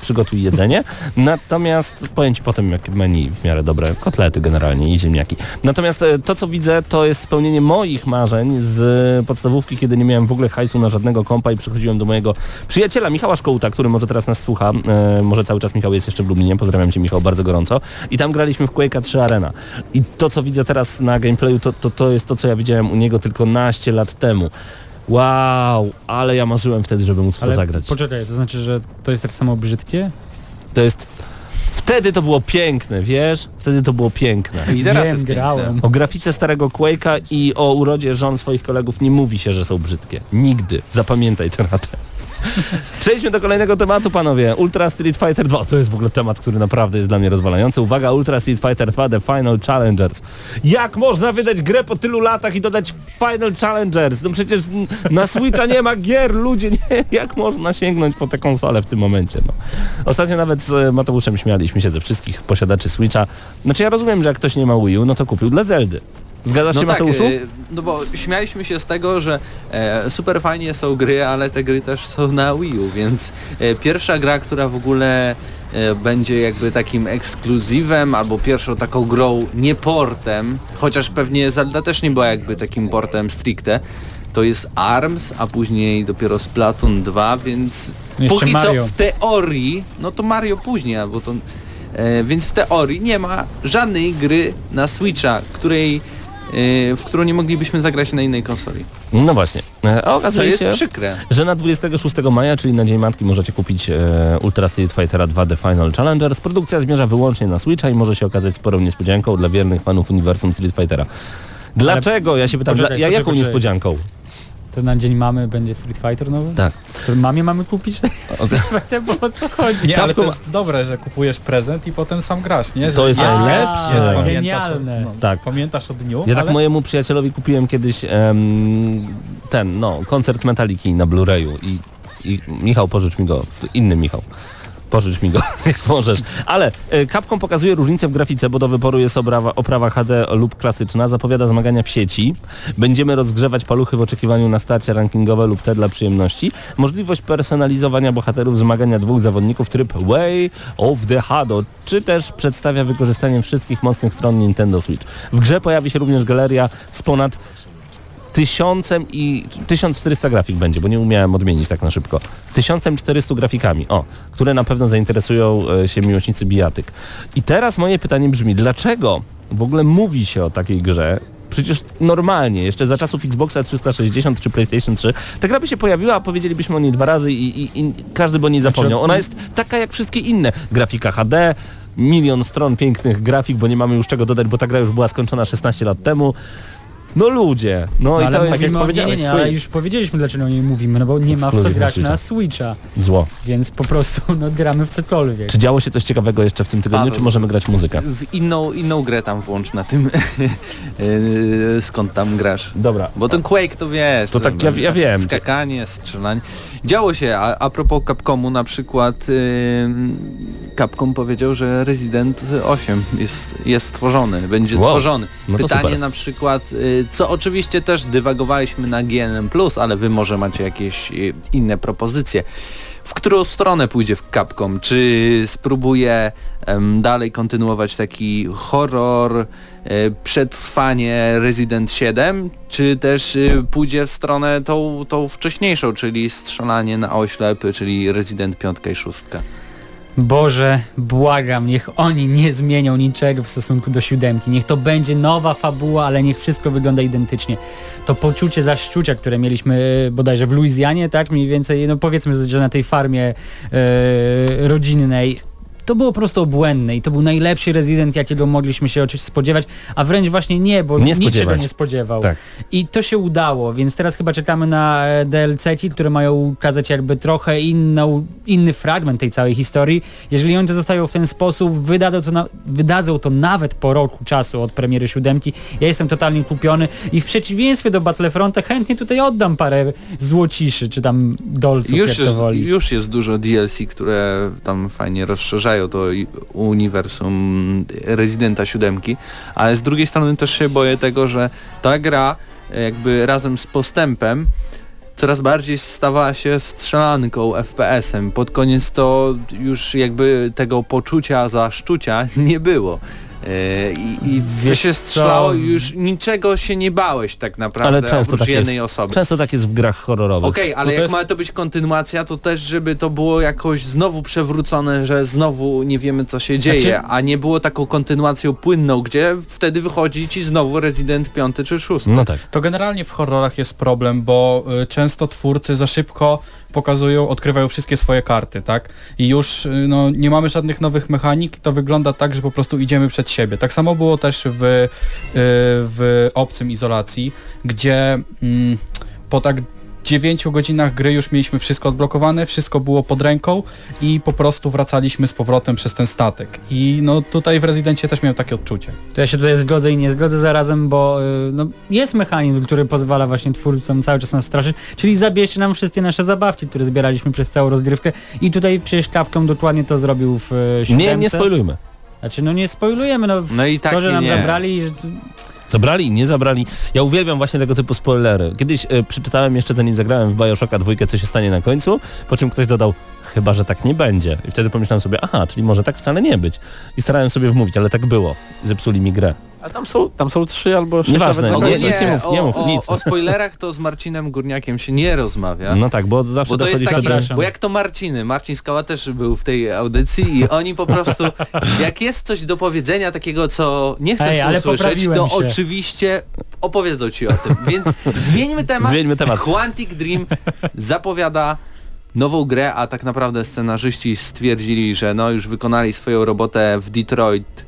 Przygotuj jedzenie. Natomiast Ci potem, jak menu w miarę dobre, kotlety generalnie i ziemniaki. Natomiast e, to, co widzę, to jest spełnienie moich marzeń z podstawówki, kiedy nie miałem w ogóle hajsu na żadnego kompa i przychodziłem do mojego przyjaciela Michała Szkołuta, który może teraz nas słucha, e, może cały czas Michał jest jeszcze w Lublinie, pozdrawiam Cię Michał bardzo gorąco. I tam graliśmy w Quake'a 3 Arena. I to, co widzę teraz na gameplayu, to, to, to jest to, co ja widziałem u niego tylko naście lat temu. Wow, ale ja marzyłem wtedy, żeby móc w to zagrać. poczekaj, to znaczy, że to jest tak samo brzydkie? To jest... Wtedy to było piękne, wiesz? Wtedy to było piękne. I teraz Wiem, jest grałem. piękne. O grafice starego Quake'a i o urodzie żon swoich kolegów nie mówi się, że są brzydkie. Nigdy. Zapamiętaj tę radę. Przejdźmy do kolejnego tematu, panowie. Ultra Street Fighter 2. To jest w ogóle temat, który naprawdę jest dla mnie rozwalający. Uwaga, Ultra Street Fighter 2 The Final Challengers. Jak można wydać grę po tylu latach i dodać Final Challengers? No przecież na Switcha nie ma gier, ludzie, nie. Jak można sięgnąć po tę konsolę w tym momencie? No. Ostatnio nawet z e, Mateuszem śmialiśmy się ze wszystkich posiadaczy Switcha. Znaczy ja rozumiem, że jak ktoś nie ma Wii U, no to kupił dla Zeldy. Zgadzasz się, No tak, Mateuszu? e, no bo śmialiśmy się z tego, że e, super fajnie są gry, ale te gry też są na Wii U, więc e, pierwsza gra, która w ogóle e, będzie jakby takim ekskluzywem albo pierwszą taką grą nie portem, chociaż pewnie Zelda też nie była jakby takim portem stricte, to jest ARMS, a później dopiero Splatoon 2, więc Jeszcze póki Mario. co w teorii, no to Mario później, albo to... E, więc w teorii nie ma żadnej gry na Switcha, której w którą nie moglibyśmy zagrać na innej konsoli. No właśnie. E, A Co okazuje jest się, przykre. że na 26 maja, czyli na Dzień Matki, możecie kupić e, Ultra Street Fightera 2 The Final Challengers. Produkcja zmierza wyłącznie na Switcha i może się okazać sporą niespodzianką dla wiernych fanów uniwersum Street Fightera. Dlaczego? Ja się pytam, Poczekaj, dla, ja, poczekaj, jaką poczekaj. niespodzianką? To na dzień mamy będzie Street Fighter nowy? Tak. To mamie mamy kupić ten Street Fighter, bo o co chodzi? Nie, ale to jest dobre, że kupujesz prezent i potem sam grasz, nie? Że To jest najlepsze. jest, jest, pamiętasz, Genialne. o, no, Tak. pamiętasz o dniu, Ja tak ale mojemu przyjacielowi kupiłem kiedyś em, ten, no, koncert Metaliki na Blu-rayu i, i Michał, pożycz mi go, inny Michał. Pożycz mi go, jak możesz. Ale e, Capcom pokazuje różnicę w grafice, bo do wyboru jest oprawa, oprawa HD lub klasyczna, zapowiada zmagania w sieci. Będziemy rozgrzewać paluchy w oczekiwaniu na starcie rankingowe lub te dla przyjemności. Możliwość personalizowania bohaterów, zmagania dwóch zawodników, tryb Way of the Hado, czy też przedstawia wykorzystanie wszystkich mocnych stron Nintendo Switch. W grze pojawi się również galeria z ponad tysiącem i 1400 grafik będzie, bo nie umiałem odmienić tak na szybko. 1400 grafikami, o, które na pewno zainteresują e, się miłośnicy bijatyk. I teraz moje pytanie brzmi, dlaczego w ogóle mówi się o takiej grze? Przecież normalnie, jeszcze za czasów Xboxa 360 czy PlayStation 3, ta gra by się pojawiła, a powiedzielibyśmy o niej dwa razy i, i, i każdy by o niej zapomniał. Ona jest taka jak wszystkie inne. Grafika HD, milion stron pięknych grafik, bo nie mamy już czego dodać, bo ta gra już była skończona 16 lat temu. No ludzie, no, i ale to jest mówimy o, nie, powiedziałeś, nie, nie, ale już powiedzieliśmy dlaczego o niej mówimy, no bo nie ma w co grać na Switcha, zło. więc po prostu no gramy w cokolwiek. Czy działo się coś ciekawego jeszcze w tym tygodniu, Paweł. czy możemy grać muzykę? W inną, inną grę tam włącz na tym, e, skąd tam grasz. Dobra. Bo ten Quake to wiesz. To tak, ja- ja wiem. Skakanie, strzelanie. Działo się, a, a propos Capcomu na przykład y, Capcom powiedział, że Resident 8 jest, jest stworzony, będzie Wow. tworzony. No to Pytanie super. na przykład, y, co oczywiście też dywagowaliśmy na GNM+, ale wy może macie jakieś y, inne propozycje. W którą stronę pójdzie w Capcom? Czy spróbuje em, dalej kontynuować taki horror, e, przetrwanie Resident 7, czy też y, pójdzie w stronę tą, tą wcześniejszą, czyli strzelanie na oślep, czyli Resident 5 i 6? Boże, błagam, niech oni nie zmienią niczego w stosunku do siódemki. Niech to będzie nowa fabuła, ale niech wszystko wygląda identycznie. To poczucie zaszczucia, które mieliśmy e, bodajże w Luizjanie, tak mniej więcej, no powiedzmy, że na tej farmie e, rodzinnej, to było po prostu obłędne i to był najlepszy rezydent, jakiego mogliśmy się oczywiście spodziewać, a wręcz właśnie nie, bo Nie niczego nie spodziewał. Tak. I to się udało, więc teraz chyba czekamy na e, DLC-ki, które mają ukazać jakby trochę inną, inny fragment tej całej historii. Jeżeli oni to zostają w ten sposób, wydadzą to, na, wydadzą to nawet po roku czasu od premiery siódemki, ja jestem totalnie kupiony i w przeciwieństwie do Battlefronta chętnie tutaj oddam parę złociszy, czy tam dolców, Już jak jest, to woli. już jest dużo DLC, które tam fajnie rozszerzają to i- uniwersum Residenta 7, ale z drugiej strony też się boję tego, że ta gra e, jakby razem z postępem coraz bardziej stawała się strzelanką FPS-em. Pod koniec to już jakby tego poczucia zaszczucia nie było. E, I, i to się co? strzelało i już niczego się nie bałeś tak naprawdę Ale często oprócz tak jednej jest. osoby. Często tak jest w grach horrorowych. Okej, ale No jak jest- ma to być kontynuacja, to też żeby to było jakoś znowu przewrócone, że znowu nie wiemy co się dzieje, Znaczy- a nie było taką kontynuacją płynną, gdzie wtedy wychodzi ci znowu Resident 5 czy 6. No tak. To generalnie w horrorach jest problem, bo y, często twórcy za szybko pokazują, odkrywają wszystkie swoje karty, tak? I już y, no, nie mamy żadnych nowych mechanik, to wygląda tak, że po prostu idziemy przed siebie. Tak samo było też w, y, w Obcym Izolacji, gdzie mm, po tak 9 godzinach gry już mieliśmy wszystko odblokowane, wszystko było pod ręką i po prostu wracaliśmy z powrotem przez ten statek. I no tutaj w Rezydencie też miałem takie odczucie. To ja się tutaj zgodzę i nie zgodzę zarazem, bo y, no, jest mechanizm, który pozwala właśnie twórcom cały czas nas straszyć, czyli zabierzcie nam wszystkie nasze zabawki, które zbieraliśmy przez całą rozgrywkę i tutaj przecież Capcom dokładnie to zrobił w y, Nie, nie spoilujmy. Znaczy no nie spoilujemy, no No i tak to, że nam nie. zabrali, że... Zabrali, nie zabrali. Ja uwielbiam właśnie tego typu spoilery. Kiedyś e, przeczytałem jeszcze zanim zagrałem w Bioshocka dwójkę, co się stanie na końcu, po czym ktoś dodał, chyba, że tak nie będzie. I wtedy pomyślałem sobie, aha, czyli może tak wcale nie być. I starałem sobie wmówić, ale tak było. Zepsuli mi grę. A tam są, tam są trzy albo sześć Nieważne, nawet nie, nic nie mów, o, nie mów, o, nic. o spoilerach to z Marcinem Górniakiem się nie rozmawia. No tak, bo zawsze Bo to jest taki, bo jak to Marciny, Marcin Skała też był w tej audycji i oni po prostu, jak jest coś do powiedzenia takiego, co nie chcesz Ej, usłyszeć, to się. oczywiście opowiedzą ci o tym. Więc zmieńmy temat. Zmieńmy temat. Quantic Dream zapowiada nową grę, a tak naprawdę scenarzyści stwierdzili, że no już wykonali swoją robotę w Detroit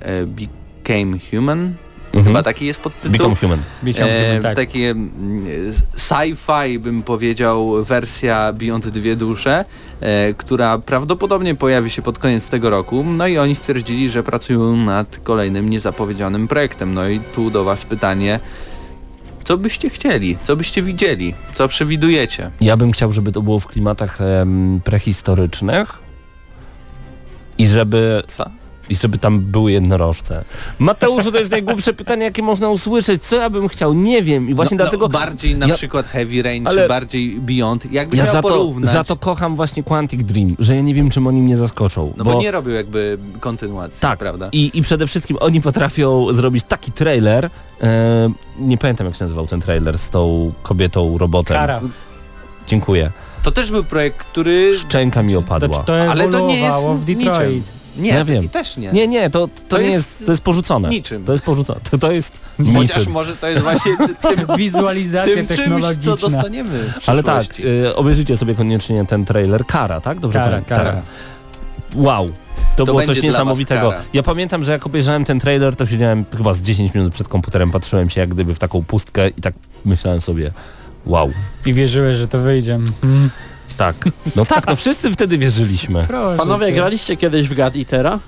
e, Became Human. Mhm. Chyba taki jest podtytuł. Become Human. Become E, Human, tak. Takie mm, sci-fi bym powiedział wersja Beyond Dwie Dusze, e, która prawdopodobnie pojawi się pod koniec tego roku. No i oni stwierdzili, że pracują nad kolejnym niezapowiedzianym projektem. No i tu do Was pytanie, co byście chcieli, co byście widzieli, co przewidujecie? Ja bym chciał, żeby to było w klimatach em, prehistorycznych i żeby, Co? I żeby tam były jednorożce. Mateuszu, to jest najgłupsze pytanie, jakie można usłyszeć. Co ja bym chciał? Nie wiem. I właśnie no, dlatego... no, bardziej na ja- przykład Heavy Rain, Ale- czy bardziej Beyond. Jakbyś Ja za to, porównać, za to kocham właśnie Quantic Dream, że ja nie wiem, czym oni mnie zaskoczą. no bo, nie robił jakby kontynuacji, Tak. prawda? I, I przede wszystkim oni potrafią zrobić taki trailer. E, nie pamiętam jak się nazywał ten trailer z tą kobietą robotem. Kara. Dziękuję. To też był projekt, który... Szczęka mi To, opadła. to Ale to nie jest w Detroit. niczym. Nie, Ja wiem. i też nie. Nie, nie, to, to, To nie jest jest, to jest porzucone. Niczym. To jest porzucone. To, to jest Chociaż niczym. może to jest właśnie ty- tym, Wizualizacja tym czymś, technologiczna. co dostaniemy w Ale tak, y, obejrzyjcie sobie koniecznie ten trailer. Kara, tak? Dobrze Kara, pamiętam? kara. Tak. Wow. To, było będzie coś niesamowitego. Ja pamiętam, że jak obejrzałem ten trailer, to siedziałem chyba z 10 minut przed komputerem, patrzyłem się jak gdyby w taką pustkę i tak myślałem sobie, wow. I wierzyłeś, że to wyjdzie. Mhm. Tak. No tak, no wszyscy wtedy wierzyliśmy. Proszę Panowie, cię. graliście kiedyś w God Eatera?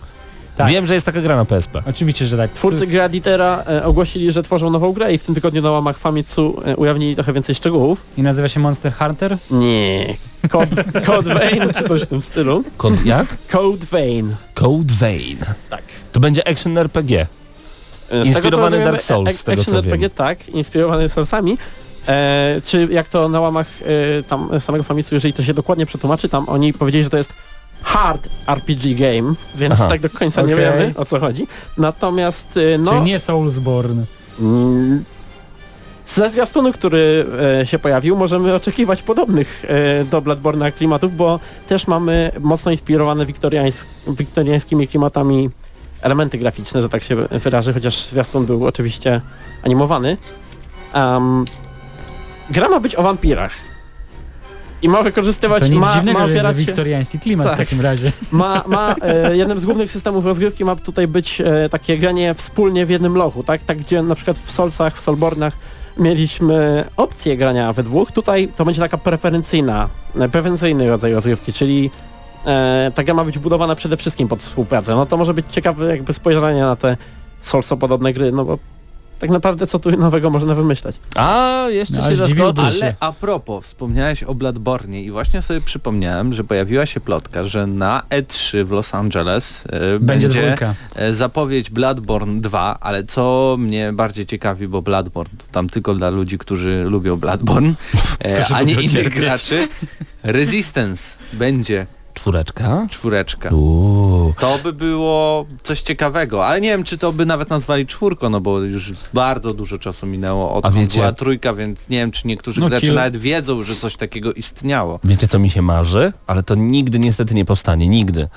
Tak. Wiem, że jest taka gra na PSP. Oczywiście, że tak. Twórcy God Eatera e, ogłosili, że tworzą nową grę i w tym tygodniu na łamach Famitsu e, ujawnili trochę więcej szczegółów. I nazywa się Monster Hunter? Nie. Code, Code Vein czy coś w tym stylu. Kod jak? Code Vein. Code Vein. Tak. To będzie action RPG. E, z tego, co Inspirowany rozumiem, Dark Souls, e- z tego, Action co RPG, wiem. tak, inspirowany Soulsami. E, czy jak to na łamach e, tam samego Famitsu, jeżeli to się dokładnie przetłumaczy, tam oni powiedzieli, że to jest hard RPG game, więc Aha. tak do końca nie Okej. wiemy o co chodzi. Natomiast e, no... Czyli nie Soulsborne. Mm, Ze zwiastunu, który e, się pojawił, możemy oczekiwać podobnych e, do Bloodborne'a klimatów, bo też mamy mocno inspirowane wiktoriańs wiktoriańskimi klimatami elementy graficzne, że tak się wyrażę, chociaż zwiastun był oczywiście animowany. Um, gra ma być o wampirach. I ma wykorzystywać, To nic ma, dziwnego, ma że jest opierać wiktoriański klimat Tak. w takim razie. ma, ma e, jednym z głównych systemów rozgrywki ma tutaj być e, takie granie wspólnie w jednym lochu, tak? Tak gdzie na przykład w Soulsach, w Soulbornach mieliśmy opcję grania we dwóch, tutaj to będzie taka preferencyjna, e, preferencyjny rodzaj rozgrywki, czyli e, ta gra ma być budowana przede wszystkim pod współpracę. No to może być ciekawe jakby spojrzenie na te Soulso-podobne gry, no bo tak naprawdę co tu nowego można wymyśleć. A, jeszcze No, się się. Ale a propos, wspomniałeś o Bloodborne i właśnie sobie przypomniałem, że pojawiła się plotka, że na E3 w Los Angeles e, Będzie będzie, e, zapowiedź Bloodborne 2, ale co mnie bardziej ciekawi, bo Bloodborne to tam tylko dla ludzi, którzy lubią Bloodborne, e, a nie innych graczy. Resistance będzie Czwóreczka? czwóreczka. Uuu. To by było coś ciekawego, ale nie wiem, czy to by nawet nazwali czwórką, no bo już bardzo dużo czasu minęło od A wiecie- była trójka, więc nie wiem, czy niektórzy No, gracze nawet wiedzą, że coś takiego istniało. Wiecie co mi się marzy? Ale to nigdy niestety nie powstanie, nigdy.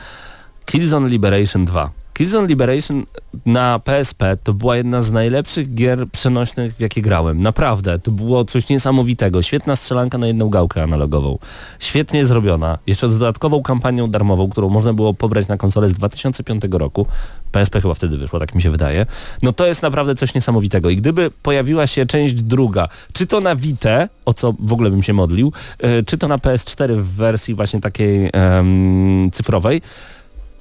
Killzone Liberation 2. Killzone Liberation na PSP to była jedna z najlepszych gier przenośnych, w jakie grałem. Naprawdę, to było coś niesamowitego. Świetna strzelanka na jedną gałkę analogową. Świetnie zrobiona. Jeszcze z dodatkową kampanią darmową, którą można było pobrać na konsolę z 2005 roku. PSP chyba wtedy wyszło, tak mi się wydaje. No to jest naprawdę coś niesamowitego. I gdyby pojawiła się część druga, czy to na Vita, o co w ogóle bym się modlił, e, czy to na PS4 w wersji właśnie takiej em, cyfrowej,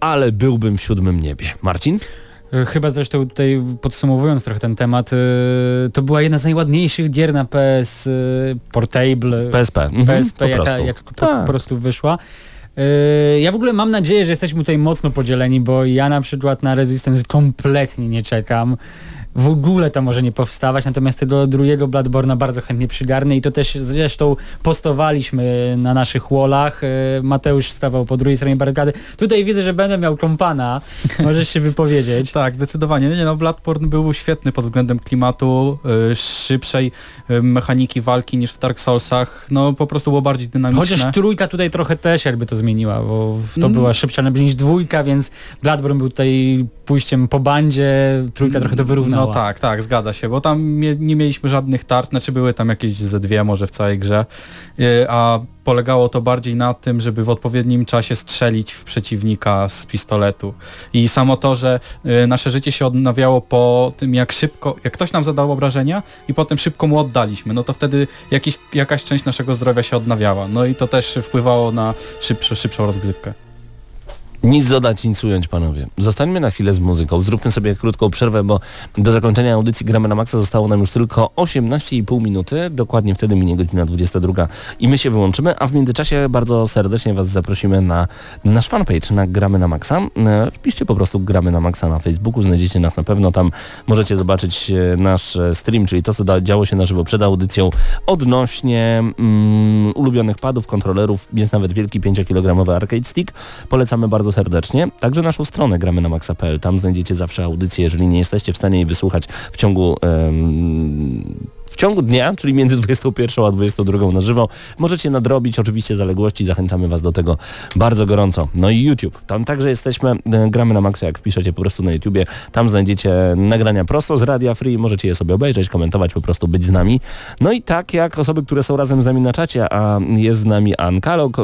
ale byłbym w siódmym niebie. Marcin? E, Chyba zresztą tutaj podsumowując trochę ten temat, e, to była jedna z najładniejszych gier na PS e, Portable, PSP. Mhm, PSP, po prostu. jak po, Tak. po prostu wyszła. Ja w ogóle mam nadzieję, że jesteśmy tutaj mocno podzieleni, bo ja na przykład na Resistance kompletnie nie czekam. W ogóle to może nie powstawać, natomiast tego drugiego Bloodborne'a bardzo chętnie przygarnę i to też zresztą postowaliśmy na naszych wallach. E, Mateusz stawał po drugiej stronie barykady. Tutaj widzę, że będę miał kompana. Możesz się wypowiedzieć. Tak, zdecydowanie. Nie, no, Bloodborne był świetny pod względem klimatu, y, szybszej y, mechaniki walki niż w Dark Soulsach. No po prostu było bardziej dynamiczne. Chociaż trójka tutaj trochę też jakby to zmieniła, bo to Mm. była szybsza niż dwójka, więc Bloodborne był tutaj pójściem po bandzie, trójka trochę to wyrównała. No tak, tak, zgadza się, bo tam nie mieliśmy żadnych tarcz, znaczy były tam jakieś ze dwie może w całej grze, y, a polegało to bardziej na tym, żeby w odpowiednim czasie strzelić w przeciwnika z pistoletu. I samo to, że y, nasze życie się odnawiało po tym, jak szybko, jak ktoś nam zadał obrażenia i potem szybko mu oddaliśmy, no to wtedy jakiś, jakaś część naszego zdrowia się odnawiała. No i to też wpływało na szybsze, szybszą rozgrywkę. Nic dodać, nic ująć, panowie. Zostańmy na chwilę z muzyką. Zróbmy sobie krótką przerwę, bo do zakończenia audycji Gramy na Maxa zostało nam już tylko 18,5 minuty. Dokładnie wtedy minie godzina 22 i my się wyłączymy, a w międzyczasie bardzo serdecznie Was zaprosimy na nasz fanpage na Gramy na Maxa. E, Wpiszcie po prostu Gramy na Maxa na Facebooku, znajdziecie nas na pewno. Tam możecie zobaczyć e, nasz e, stream, czyli to, co działo się na żywo przed audycją odnośnie mm, ulubionych padów, kontrolerów. Jest nawet wielki 5-kilogramowy arcade stick. Polecamy bardzo serdecznie. Także naszą stronę gramy na maxa.pl. Tam znajdziecie zawsze audycję, jeżeli nie jesteście w stanie jej wysłuchać w ciągu w ciągu dnia, czyli między 21 a 22 na żywo. Możecie nadrobić oczywiście zaległości, zachęcamy Was do tego bardzo gorąco. No i YouTube, tam także jesteśmy, e, gramy na maksa, jak wpiszecie po prostu na YouTubie, tam znajdziecie nagrania prosto z Radia Free, możecie je sobie obejrzeć, komentować, po prostu być z nami. No i tak jak osoby, które są razem z nami na czacie, a jest z nami Ankalog,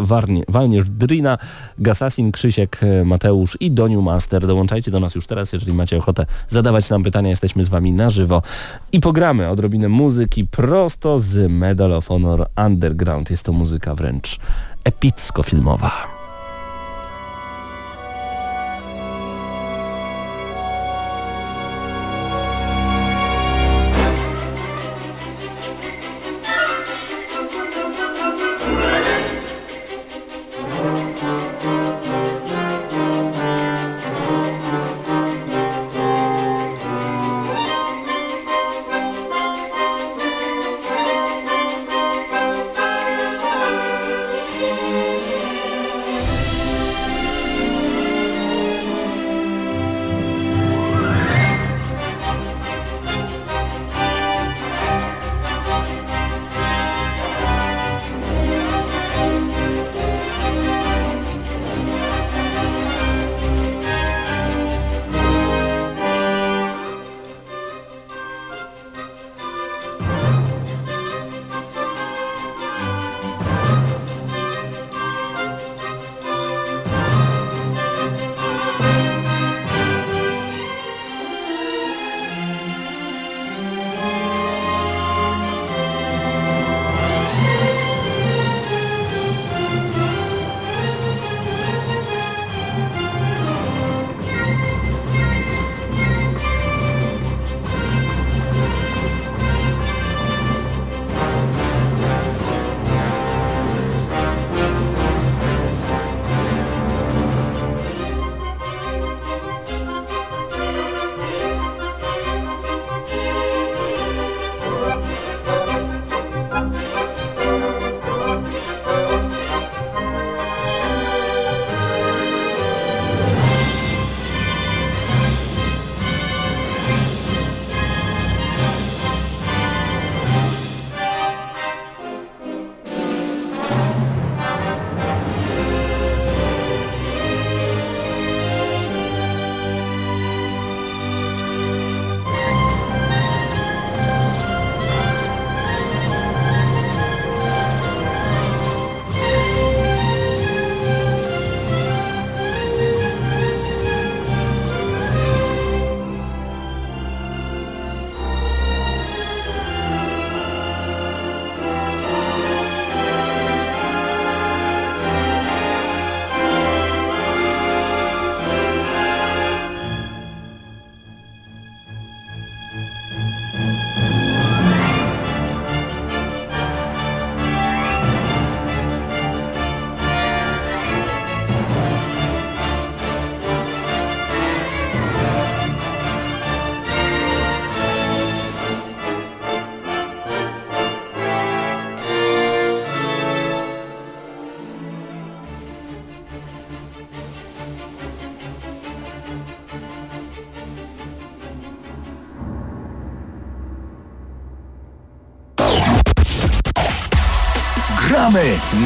Walnierz Drina, Gasasin, Krzysiek, e, Mateusz i Doniu Master. Dołączajcie do nas już teraz, jeżeli macie ochotę zadawać nam pytania, jesteśmy z Wami na żywo i pogramy odrobinę muzyki prosto z Medal of Honor Underground. Jest to muzyka wręcz epicko-filmowa.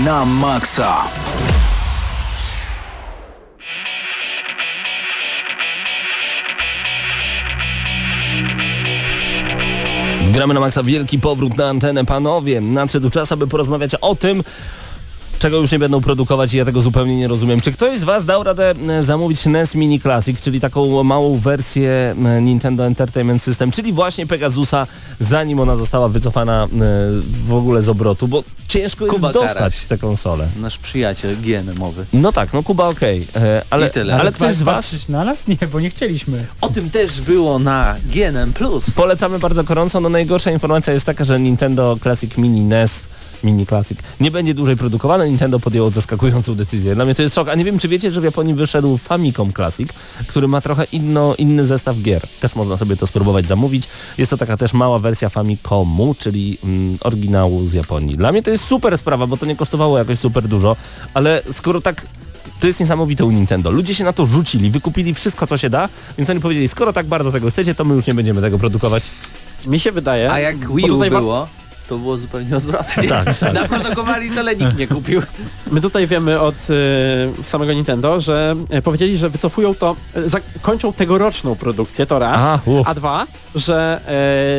Na maksa! Gramy na maksa wielki powrót na antenę, panowie. Nadszedł czas, aby porozmawiać o tym, czego już nie będą produkować i ja tego zupełnie nie rozumiem. Czy ktoś z Was dał radę e, zamówić NES Mini Classic, czyli taką małą wersję e, Nintendo Entertainment System, czyli właśnie Pegasusa, zanim ona została wycofana e, w ogóle z obrotu, bo ciężko jest Kuba dostać Karaś. tę konsolę. Nasz przyjaciel GNM-owy. No tak, no Kuba okej, e, ale, I tyle. ale ktoś z Was Patrzeć na nas? Nie, bo nie chcieliśmy. O tym też było na GNM+. Polecamy bardzo gorąco. No najgorsza informacja jest taka, że Nintendo Classic Mini NES Mini Classic nie będzie dłużej produkowane. Nintendo podjęło zaskakującą decyzję. Dla mnie to jest szok. A nie wiem, czy wiecie, że w Japonii wyszedł Famicom Classic, który ma trochę inno, inny zestaw gier. Też można sobie to spróbować zamówić. Jest to taka też mała wersja Famicomu, czyli mm, oryginału z Japonii. Dla mnie to jest super sprawa, bo to nie kosztowało jakoś super dużo, ale skoro tak to jest niesamowite u Nintendo. Ludzie się na to rzucili, wykupili wszystko, co się da, więc oni powiedzieli, skoro tak bardzo tego chcecie, to my już nie będziemy tego produkować. Mi się wydaje... A jak Wii U było, to było zupełnie odwrotnie. Tak, tak. Naprodukowali tyle nikt nie kupił. My tutaj wiemy od y, samego Nintendo, że y, powiedzieli, że wycofują to, y, kończą tegoroczną produkcję, to raz, A, uff. a dwa, że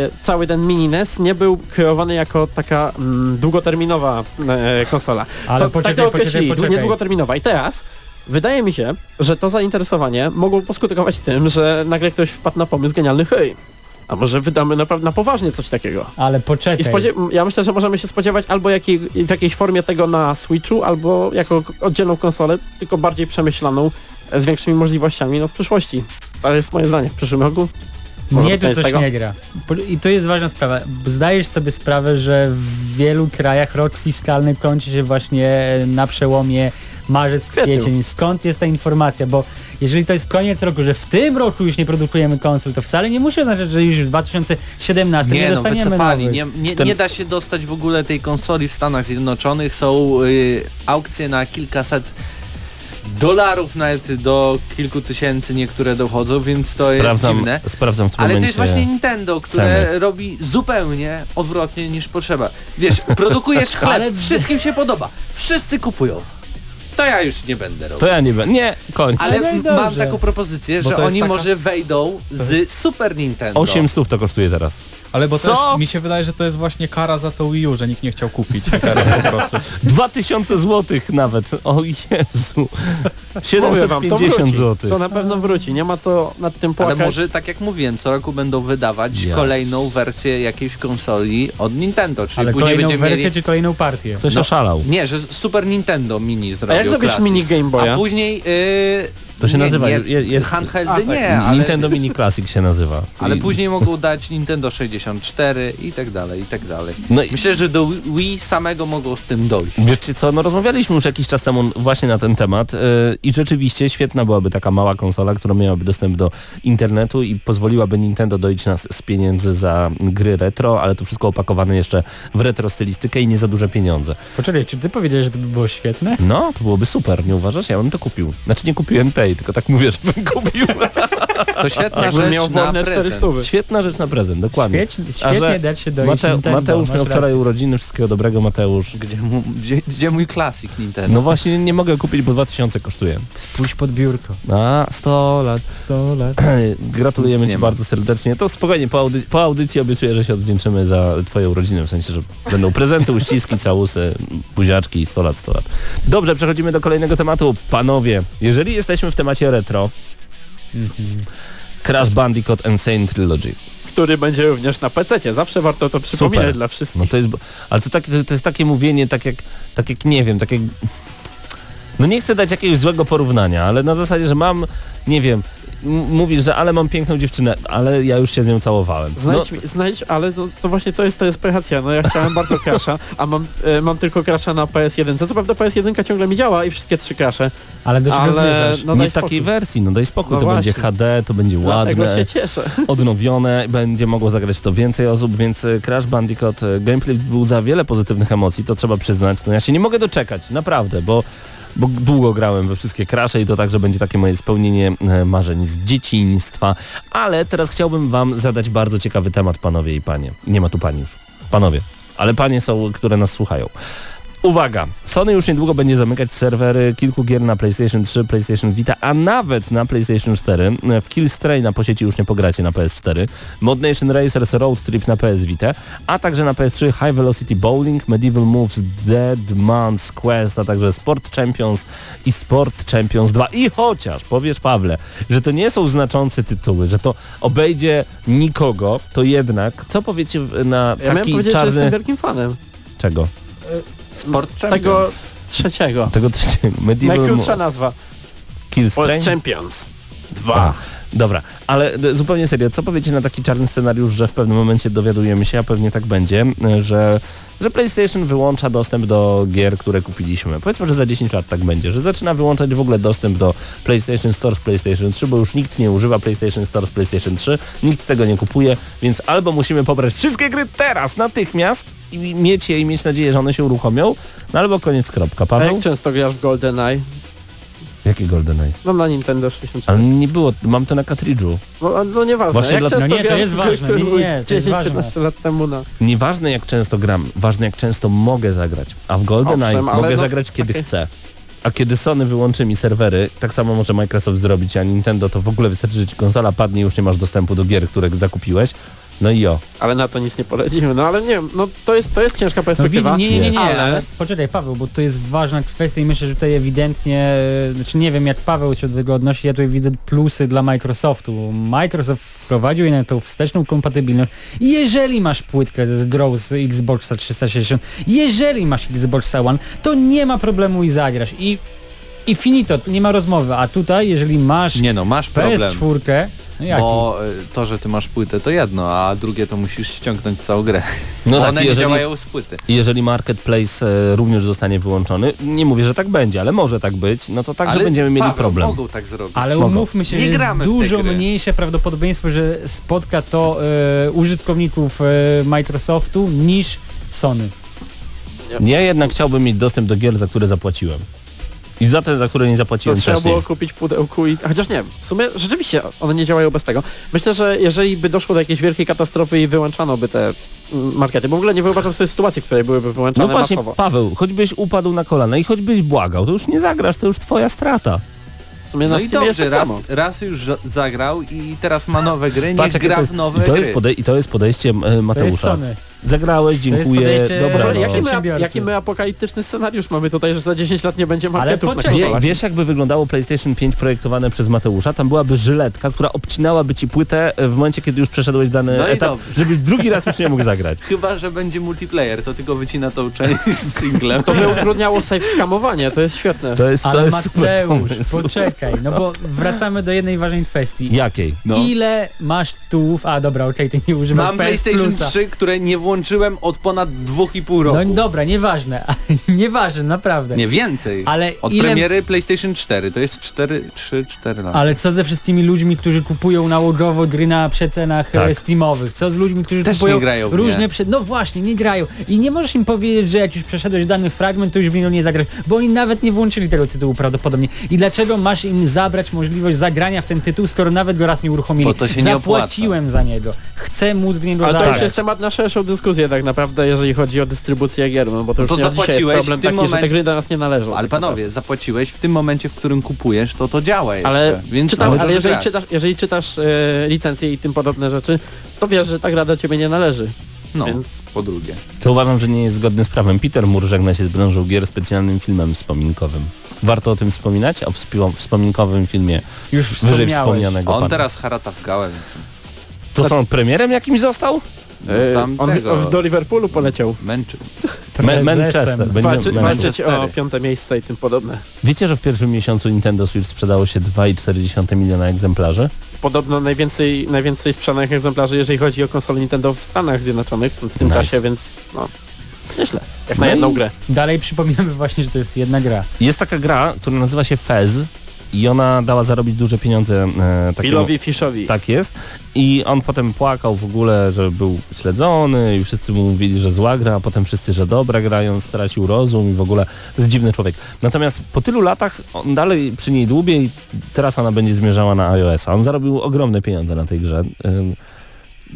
y, cały ten mini NES nie był kreowany jako taka mm, długoterminowa y, konsola. Ale Co, poczekaj, tak to poczekaj, poczekaj. niedługoterminowa. I teraz wydaje mi się, że to zainteresowanie mogło poskutkować tym, że nagle ktoś wpadł na pomysł genialny, hej, a może wydamy naprawdę na poważnie coś takiego. Ale poczekaj. ja myślę, że możemy się spodziewać albo jakiej, w jakiejś formie tego na Switchu, albo jako oddzielną konsolę, tylko bardziej przemyślaną, e, z większymi możliwościami no, w przyszłości. To jest moje zdanie w przyszłym roku. Może to tu coś tego? nie gra. I to jest ważna sprawa. Zdajesz sobie sprawę, że w wielu krajach rok fiskalny kończy się właśnie na przełomie marzec, kwiecień. Skąd jest ta informacja? Bo jeżeli to jest koniec roku, że w tym roku już nie produkujemy konsol, to wcale nie musi oznaczać, że już w 2017 nie, Nie no, dostaniemy wycofali. Nie, nie, nie da się dostać w ogóle tej konsoli w Stanach Zjednoczonych. Są y, aukcje na kilkaset dolarów, nawet do kilku tysięcy niektóre dochodzą, więc to jest sprawdzam, dziwne. sprawdzam w tym Ale to jest właśnie Nintendo, które robi zupełnie odwrotnie niż potrzeba. Wiesz, produkujesz chleb, wszystkim się podoba, wszyscy kupują. To ja już nie będę robił. To ja nie wiem. Nie, koń. Ale No w, mam taką propozycję, Bo że oni taka- może wejdą z Super Nintendo. 8 stów to kosztuje teraz. Ale bo Co? to jest, mi się wydaje, że to jest właśnie kara za to Wii U, że nikt nie chciał kupić teraz po prostu. 2000 złotych nawet. O Jezu. Mówię wam, to 750 wróci. złotych. To na pewno wróci, nie ma co nad tym Ale płakać. może, tak jak mówiłem, co roku będą wydawać Ja. kolejną wersję jakiejś konsoli od Nintendo, czyli Ale później kolejną będziemy wersję mieli... czy kolejną partię? Ktoś No. oszalał. Nie, że Super Nintendo Mini A zrobił jak zrobisz mini Game A Boya? później... Yy, To się nie, nazywa, Nie, je- jest- handheldy A, tak. nie, ale, Nintendo Mini Classic się nazywa. ale I- później mogą dać Nintendo 64 i tak dalej, i tak dalej. No i Myślę, że do Wii samego mogą z tym dojść. Wiecie co, no rozmawialiśmy już jakiś czas temu właśnie na ten temat yy, i rzeczywiście świetna byłaby taka mała konsola, która miałaby dostęp do internetu i pozwoliłaby Nintendo dojść nas z pieniędzy za gry retro, ale to wszystko opakowane jeszcze w retro stylistykę i nie za duże pieniądze. Poczekaj, czy ty powiedziałeś, że to by było świetne? No, to byłoby super, nie uważasz? Ja bym to kupił. Znaczy nie kupiłem tej, tylko tak mówię, żebym kupił. To świetna Jakbym rzecz miał na prezent. 400. Świetna rzecz na prezent, dokładnie. Świetnie, A że świetnie dać się dojść Mate, Nintendo. Mateusz miał wczoraj rację. urodziny, wszystkiego dobrego Mateusz. Gdzie, mu, gdzie, gdzie mój klasik Nintendo? No właśnie nie mogę kupić, bo 2000 kosztuje. Spójrz pod biurko. A, 100 lat. 100 lat. Gratulujemy Nic Ci nie ma. bardzo serdecznie. To spokojnie, po, audy po audycji obiecuję, że się odwdzięczymy za Twoje urodziny, w sensie, że będą prezenty, uściski, całusy, buziaczki, 100 lat, 100 lat. Dobrze, przechodzimy do kolejnego tematu. Panowie, jeżeli jesteśmy w temacie retro, Crash Bandicoot Insane Trilogy. Który będzie również na PC. Zawsze warto to przypominać Super. dla wszystkich. No to jest, ale to, tak, to jest takie mówienie, tak jak, tak jak nie wiem, tak jak... No nie chcę dać jakiegoś złego porównania, ale na zasadzie, że mam, nie wiem, mówisz, że ale mam piękną dziewczynę, ale ja już się z nią całowałem. No, Znajdź, mi, znajdź ale to, to właśnie to jest, to jest pechacja. No ja chciałem bardzo crasha, a mam, e, mam tylko crasha na PS1. Co prawda PS1 ciągle mi działa i wszystkie trzy crashe. Ale do czego Ale zmierzasz? no nie w takiej wersji, no daj spokój, No to będzie właśnie. HD, to będzie Dlatego ładne, się cieszę. odnowione, będzie mogło zagrać to więcej osób, więc e, Crash Bandicoot e, gameplay wzbudza wiele pozytywnych emocji, to trzeba przyznać. No ja się nie mogę doczekać, naprawdę, bo, bo długo grałem we wszystkie Crashe i to także będzie takie moje spełnienie e, marzeń z dzieciństwa. Ale teraz chciałbym wam zadać bardzo ciekawy temat, panowie i panie. Nie ma tu pani już. Panowie, ale panie są, które nas słuchają. Uwaga, Sony już niedługo będzie zamykać serwery kilku gier na PlayStation 3, PlayStation Vita, a nawet na PlayStation 4. W Killstray po sieci już nie pogracie na PS4, Mod Nation Racers Road Trip na PS Vita, a także na PS3 High Velocity Bowling, Medieval Moves Dead Man's Quest, a także Sport Champions i Sport Champions 2. I chociaż powiesz Pawle, że to nie są znaczące tytuły, że to obejdzie nikogo, to jednak co powiecie na Ja miałem taki powiedzieć, że jestem czarny... wielkim fanem Czego? Sport Champions. tego trzeciego. Tego trzeciego. Medieval Najkrótsza nazwa. Killstray? Post Champions. A, Dwa. dobra, ale d- zupełnie serio, co powiecie na taki czarny scenariusz, że w pewnym momencie dowiadujemy się, a pewnie tak będzie, y, że, że PlayStation wyłącza dostęp do gier, które kupiliśmy. Powiedzmy, że za 10 lat tak będzie, że zaczyna wyłączać w ogóle dostęp do PlayStation Store z PlayStation 3, bo już nikt nie używa PlayStation Store z PlayStation 3, nikt tego nie kupuje, więc albo musimy pobrać wszystkie gry teraz, natychmiast i mieć je i mieć nadzieję, że one się uruchomią, no albo koniec, kropka. A Paweł? jak często grasz w GoldenEye? Jaki GoldenEye? No na Nintendo 64. Ale nie było, mam to na kartridżu. No, no nieważne. Właśnie jak dla- często No nie, to jest ważne. Nie, nie, to jest 10-15 lat temu na... Nieważne jak często gram, ważne jak często mogę zagrać. A w GoldenEye mogę no, zagrać kiedy okej. chcę. A kiedy Sony wyłączy mi serwery, tak samo może Microsoft zrobić, a Nintendo to w ogóle wystarczy, że ci konsola padnie i już nie masz dostępu do gier, które zakupiłeś. No i o. Ale na to nic nie poradzimy. No ale nie wiem, no to jest, to jest ciężka No, perspektywa. wi- nie, nie, nie, nie, Ale- poczekaj Paweł, bo to jest ważna kwestia i myślę, że tutaj ewidentnie, e, znaczy nie wiem jak Paweł się do tego odnosi, ja tutaj widzę plusy dla Microsoftu. Microsoft wprowadził jednak tą wsteczną kompatybilność. Jeżeli masz płytkę z grą z Xboxa 360, jeżeli masz Xboxa One, to nie ma problemu i zagrasz. I, i finito, nie ma rozmowy. A tutaj, jeżeli masz Nie no, masz problem. PS4, no jaki? Bo y, to, że ty masz płytę to jedno, a drugie to musisz ściągnąć całą grę. No Bo tak, one nie jeżeli- działają z płyty. I jeżeli Marketplace e, również zostanie wyłączony, nie mówię, że tak będzie, ale może tak być, no to także Ale będziemy mieli Paweł, problem. mogą tak zrobić. Ale umówmy się, Nie że jest dużo mniejsze prawdopodobieństwo, że spotka to e, użytkowników e, Microsoftu niż Sony. Ja jednak chciałbym mieć dostęp do gier, za które zapłaciłem. I za te, za które nie To zapłaciłem trzeba wcześniej. było kupić pudełku i... Chociaż nie, w sumie rzeczywiście one nie działają bez tego. Myślę, że jeżeli by doszło do jakiejś wielkiej katastrofy i wyłączano by te mm, markety, bo w ogóle nie wyobrażam sobie sytuacji, w której byłyby wyłączane No właśnie, masowo. Paweł, choćbyś upadł na kolana i choćbyś błagał, to już nie zagrasz, to już twoja strata. W sumie No i dobrze, tak raz, raz już za- zagrał i teraz ma nowe gry, niech Patrz, jakie gra to w nowe I to, gry. jest podej- I to jest podejście e, To jest Mateusza. Zagrałeś, dziękuję, dobra. No. Jaki my, jaki my apokaliptyczny scenariusz mamy tutaj, że za 10 lat nie będzie Ale marketów na poczekaj. Wie, wiesz jakby wyglądało PlayStation 5 projektowane przez Mateusza? Tam byłaby żyletka, która obcinałaby ci płytę e, w momencie, kiedy już przeszedłeś dany No etap, dobrze. żebyś drugi raz już nie mógł zagrać. Chyba, że będzie multiplayer, to tylko wycina tą część z singlem. To by utrudniało save skamowanie, to jest świetne. To jest, to Ale jest super Mateusz, poczekaj, no bo wracamy do jednej ważnej kwestii. Jakiej? No. Ile masz tułów? A dobra, okej, ty nie używasz Mam PS PlayStation Plusa. 3, które nie włączyłem od ponad 2,5 roku. No dobra, nieważne, nieważne, naprawdę. Nie więcej. Ale Od ile... premiery PlayStation 4, to jest 4, 3, 4 lata. Ale co ze wszystkimi ludźmi, którzy kupują nałogowo gry na przecenach Tak. e, Steamowych? Co z ludźmi, którzy Też kupują nie grają różne nie. prze... No właśnie, nie grają. I nie możesz im powiedzieć, że jak już przeszedłeś dany fragment, to już w niego nie zagrasz, bo oni nawet nie włączyli tego tytułu prawdopodobnie. I dlaczego masz im zabrać możliwość zagrania w ten tytuł, skoro nawet go raz nie uruchomili? Bo to się nie Zapłaciłem za niego. Chcę móc w niego Ale to już jest temat na szerszą dyskusję tak naprawdę, jeżeli chodzi o dystrybucję gier, no bo to No już to nie, dzisiaj jest zapłaciłeś problem w tym taki, że te momencie- gry do nas nie należą. Ale tak panowie, zapłaciłeś w tym momencie, w którym kupujesz, to to działa jeszcze. Ale, więc czytam, ale jeżeli grać. czytasz, jeżeli czytasz e, licencje i tym podobne rzeczy, to wiesz, że ta gra do ciebie nie należy. No, Więc po drugie. Co uważam, że nie jest zgodne z prawem. Peter Moore żegna się z branżą gier specjalnym filmem wspominkowym. Warto o tym wspominać? O wspominkowym filmie Już wyżej wspomnianego On pana. teraz harata w gałę, więc... To co, on premierem jakimś został? No, tam on tego w- do Liverpoolu poleciał. męczy. Manchester. Będzie Walczy, Manchester. walczyć o piąte miejsce i tym podobne. Wiecie, że w pierwszym miesiącu Nintendo Switch sprzedało się 2,4 miliona egzemplarzy? Podobno najwięcej, najwięcej sprzedanych egzemplarzy, jeżeli chodzi o konsole Nintendo w Stanach Zjednoczonych w tym Nice. czasie, więc no, nieźle. Jak No na jedną grę. Dalej przypominamy właśnie, że to jest jedna gra. Jest taka gra, która nazywa się Fez i ona dała zarobić duże pieniądze e, takiemu... Phil'owi Fishowi. Tak jest. I on potem płakał w ogóle, że był śledzony i wszyscy mu mówili, że zła gra, a potem wszyscy, że dobra gra i on stracił rozum i w ogóle to jest dziwny człowiek. Natomiast po tylu latach on dalej przy niej dłubie i teraz ona będzie zmierzała na iOS-a. On zarobił ogromne pieniądze na tej grze.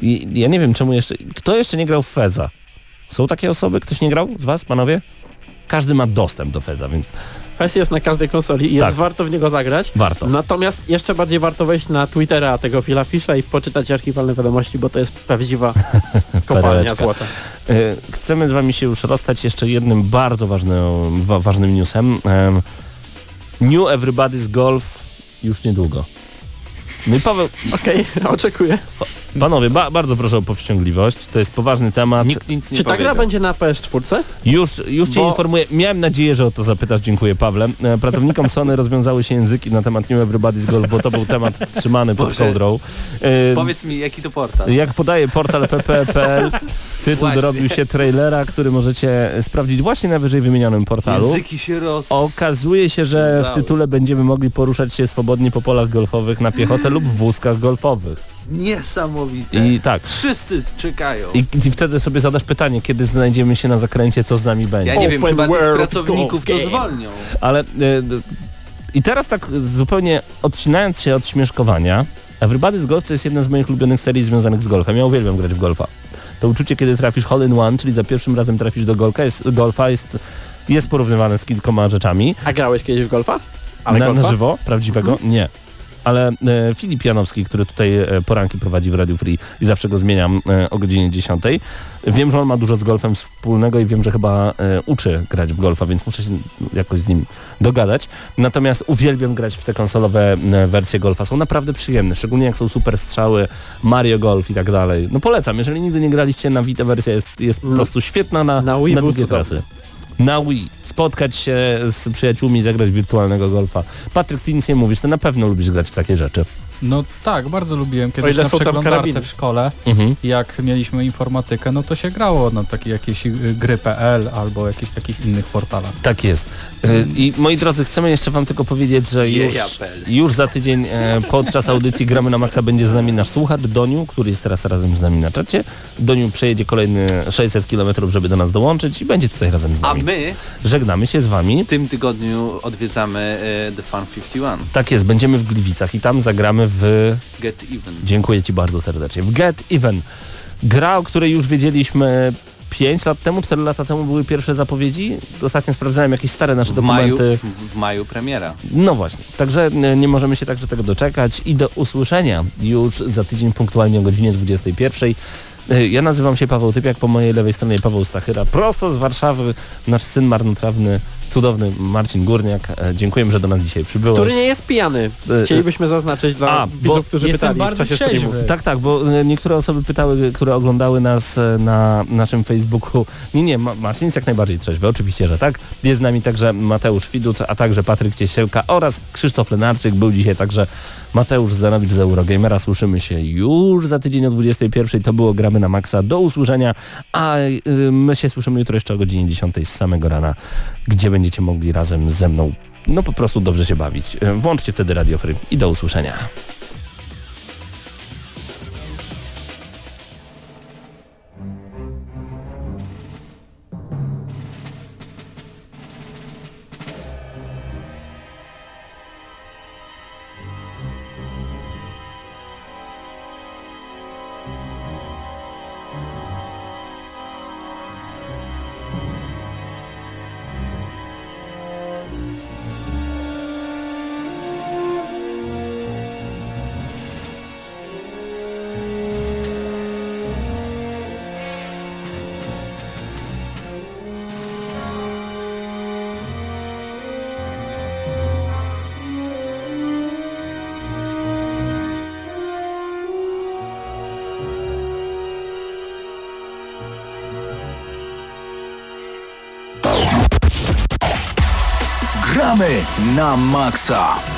I ja nie wiem czemu jeszcze... Kto jeszcze nie grał w Feza? Są takie osoby? Ktoś nie grał z was, panowie? Każdy ma dostęp do Feza, więc Fest jest na każdej konsoli i jest Tak. warto w niego zagrać. warto. Natomiast jeszcze bardziej warto wejść na Twittera tego Phila Fisha i poczytać archiwalne wiadomości, bo to jest prawdziwa kopalnia złota. E, Chcemy z wami się już rozstać jeszcze jednym bardzo ważnym, wa ważnym newsem. Em, New Everybody's Golf już niedługo. No i Paweł, Okej, oczekuję. panowie, ba bardzo proszę o powściągliwość. To jest poważny temat. Nikt nic nie Czy ta gra będzie na PS4? Już, już cię Bo- informuję. Miałem nadzieję, że o to zapytasz. Dziękuję, Pawle. E, Pracownikom Sony rozwiązały się języki na temat New Everybody's Golf, bo to był temat trzymany pod kołdrą. E, Powiedz mi, jaki to portal? Jak podaje portal pp.pl, tytuł Właśnie. dorobił się trailera, który możecie sprawdzić właśnie na wyżej wymienionym portalu. Języki się roz... Okazuje się, że w tytule będziemy mogli poruszać się swobodnie po polach golfowych na piechotę lub w wózkach golfowych. Niesamowite. I tak. Wszyscy czekają. I, I wtedy sobie zadasz pytanie, kiedy znajdziemy się na zakręcie, co z nami będzie. Ja nie wiem, Open chyba tych pracowników to zwolnią. Ale d- i teraz tak zupełnie odcinając się od śmieszkowania, Everybody's Golf to jest jedna z moich ulubionych serii związanych z golfem. Ja uwielbiam grać w golfa. To uczucie, kiedy trafisz hole in one, czyli za pierwszym razem trafisz do golfa, jest, golfa jest, jest porównywane z kilkoma rzeczami. A grałeś kiedyś w golfa? Ale na, golfa? na żywo, prawdziwego? Nie. Ale e, Filip Janowski, który tutaj e, poranki prowadzi w Radio Free i zawsze go zmieniam e, o godzinie 10. Wiem, że on ma dużo z golfem wspólnego i wiem, że chyba uczy grać w golfa, więc muszę się jakoś z nim dogadać. Natomiast uwielbiam grać w te konsolowe wersje golfa. Są naprawdę przyjemne, szczególnie jak są super strzały, Mario Golf i tak dalej. No polecam, jeżeli nigdy nie graliście na Vita wersja jest, jest po Mm. prostu świetna na, Na na cudowny. trasy. Na Wii. Spotkać się z przyjaciółmi, zagrać wirtualnego golfa. Patryk, ty nic nie mówisz, ty na pewno lubisz grać w takie rzeczy. No tak, bardzo lubiłem kiedyś na przeglądarce w szkole. Mhm. Jak mieliśmy informatykę, no to się grało na takie jakieś y, gry.pl albo jakichś takich innych portalach. Tak jest. Y, I moi drodzy, chcemy jeszcze wam tylko powiedzieć, że już, już za tydzień e, podczas audycji Gramy na Maxa będzie z nami nasz słuchacz Doniu, który jest teraz razem z nami na czacie. Doniu przejedzie kolejny 600 km, żeby do nas dołączyć i będzie tutaj razem z A nami. my Żegnamy się z wami. w tym tygodniu odwiedzamy e, The Fun 51. Tak jest, będziemy w Gliwicach i tam zagramy w... Get Even. Dziękuję ci bardzo serdecznie. W Get Even. Gra, o której już wiedzieliśmy 5 lat temu, 4 lata temu były pierwsze zapowiedzi. Ostatnio sprawdzałem jakieś stare nasze W maju, dokumenty. w, w maju premiera. No właśnie, także e, nie możemy się także tego doczekać i do usłyszenia już za tydzień punktualnie o godzinie 21. E, Ja nazywam się Paweł Typiak, po mojej lewej stronie Paweł Stachyra, prosto z Warszawy nasz syn marnotrawny, cudowny Marcin Górniak. E, Dziękujemy, że do nas dzisiaj przybyłeś. Który nie jest pijany. E, Chcielibyśmy zaznaczyć dla A, widzów, którzy jestem pytali w bardzo czasie trzeźwy. streamu. Tak, tak, bo e, niektóre osoby pytały, które oglądały nas na naszym Facebooku. Nie, nie, Ma- Marcin jest jak najbardziej trzeźwy, oczywiście, że tak. Jest z nami także Mateusz Widut, a także Patryk Ciesielka oraz Krzysztof Lenarczyk. Był dzisiaj także Mateusz Zdanowicz z Eurogamera. Słyszymy się już za tydzień o 21. To było Gramy na Maxa. Do usłyszenia, a my się słyszymy jutro jeszcze o godzinie 10 z samego rana, gdzie będziecie mogli razem ze mną no po prostu dobrze się bawić. E, Włączcie wtedy Radio Free i do usłyszenia. Gramy na maksa.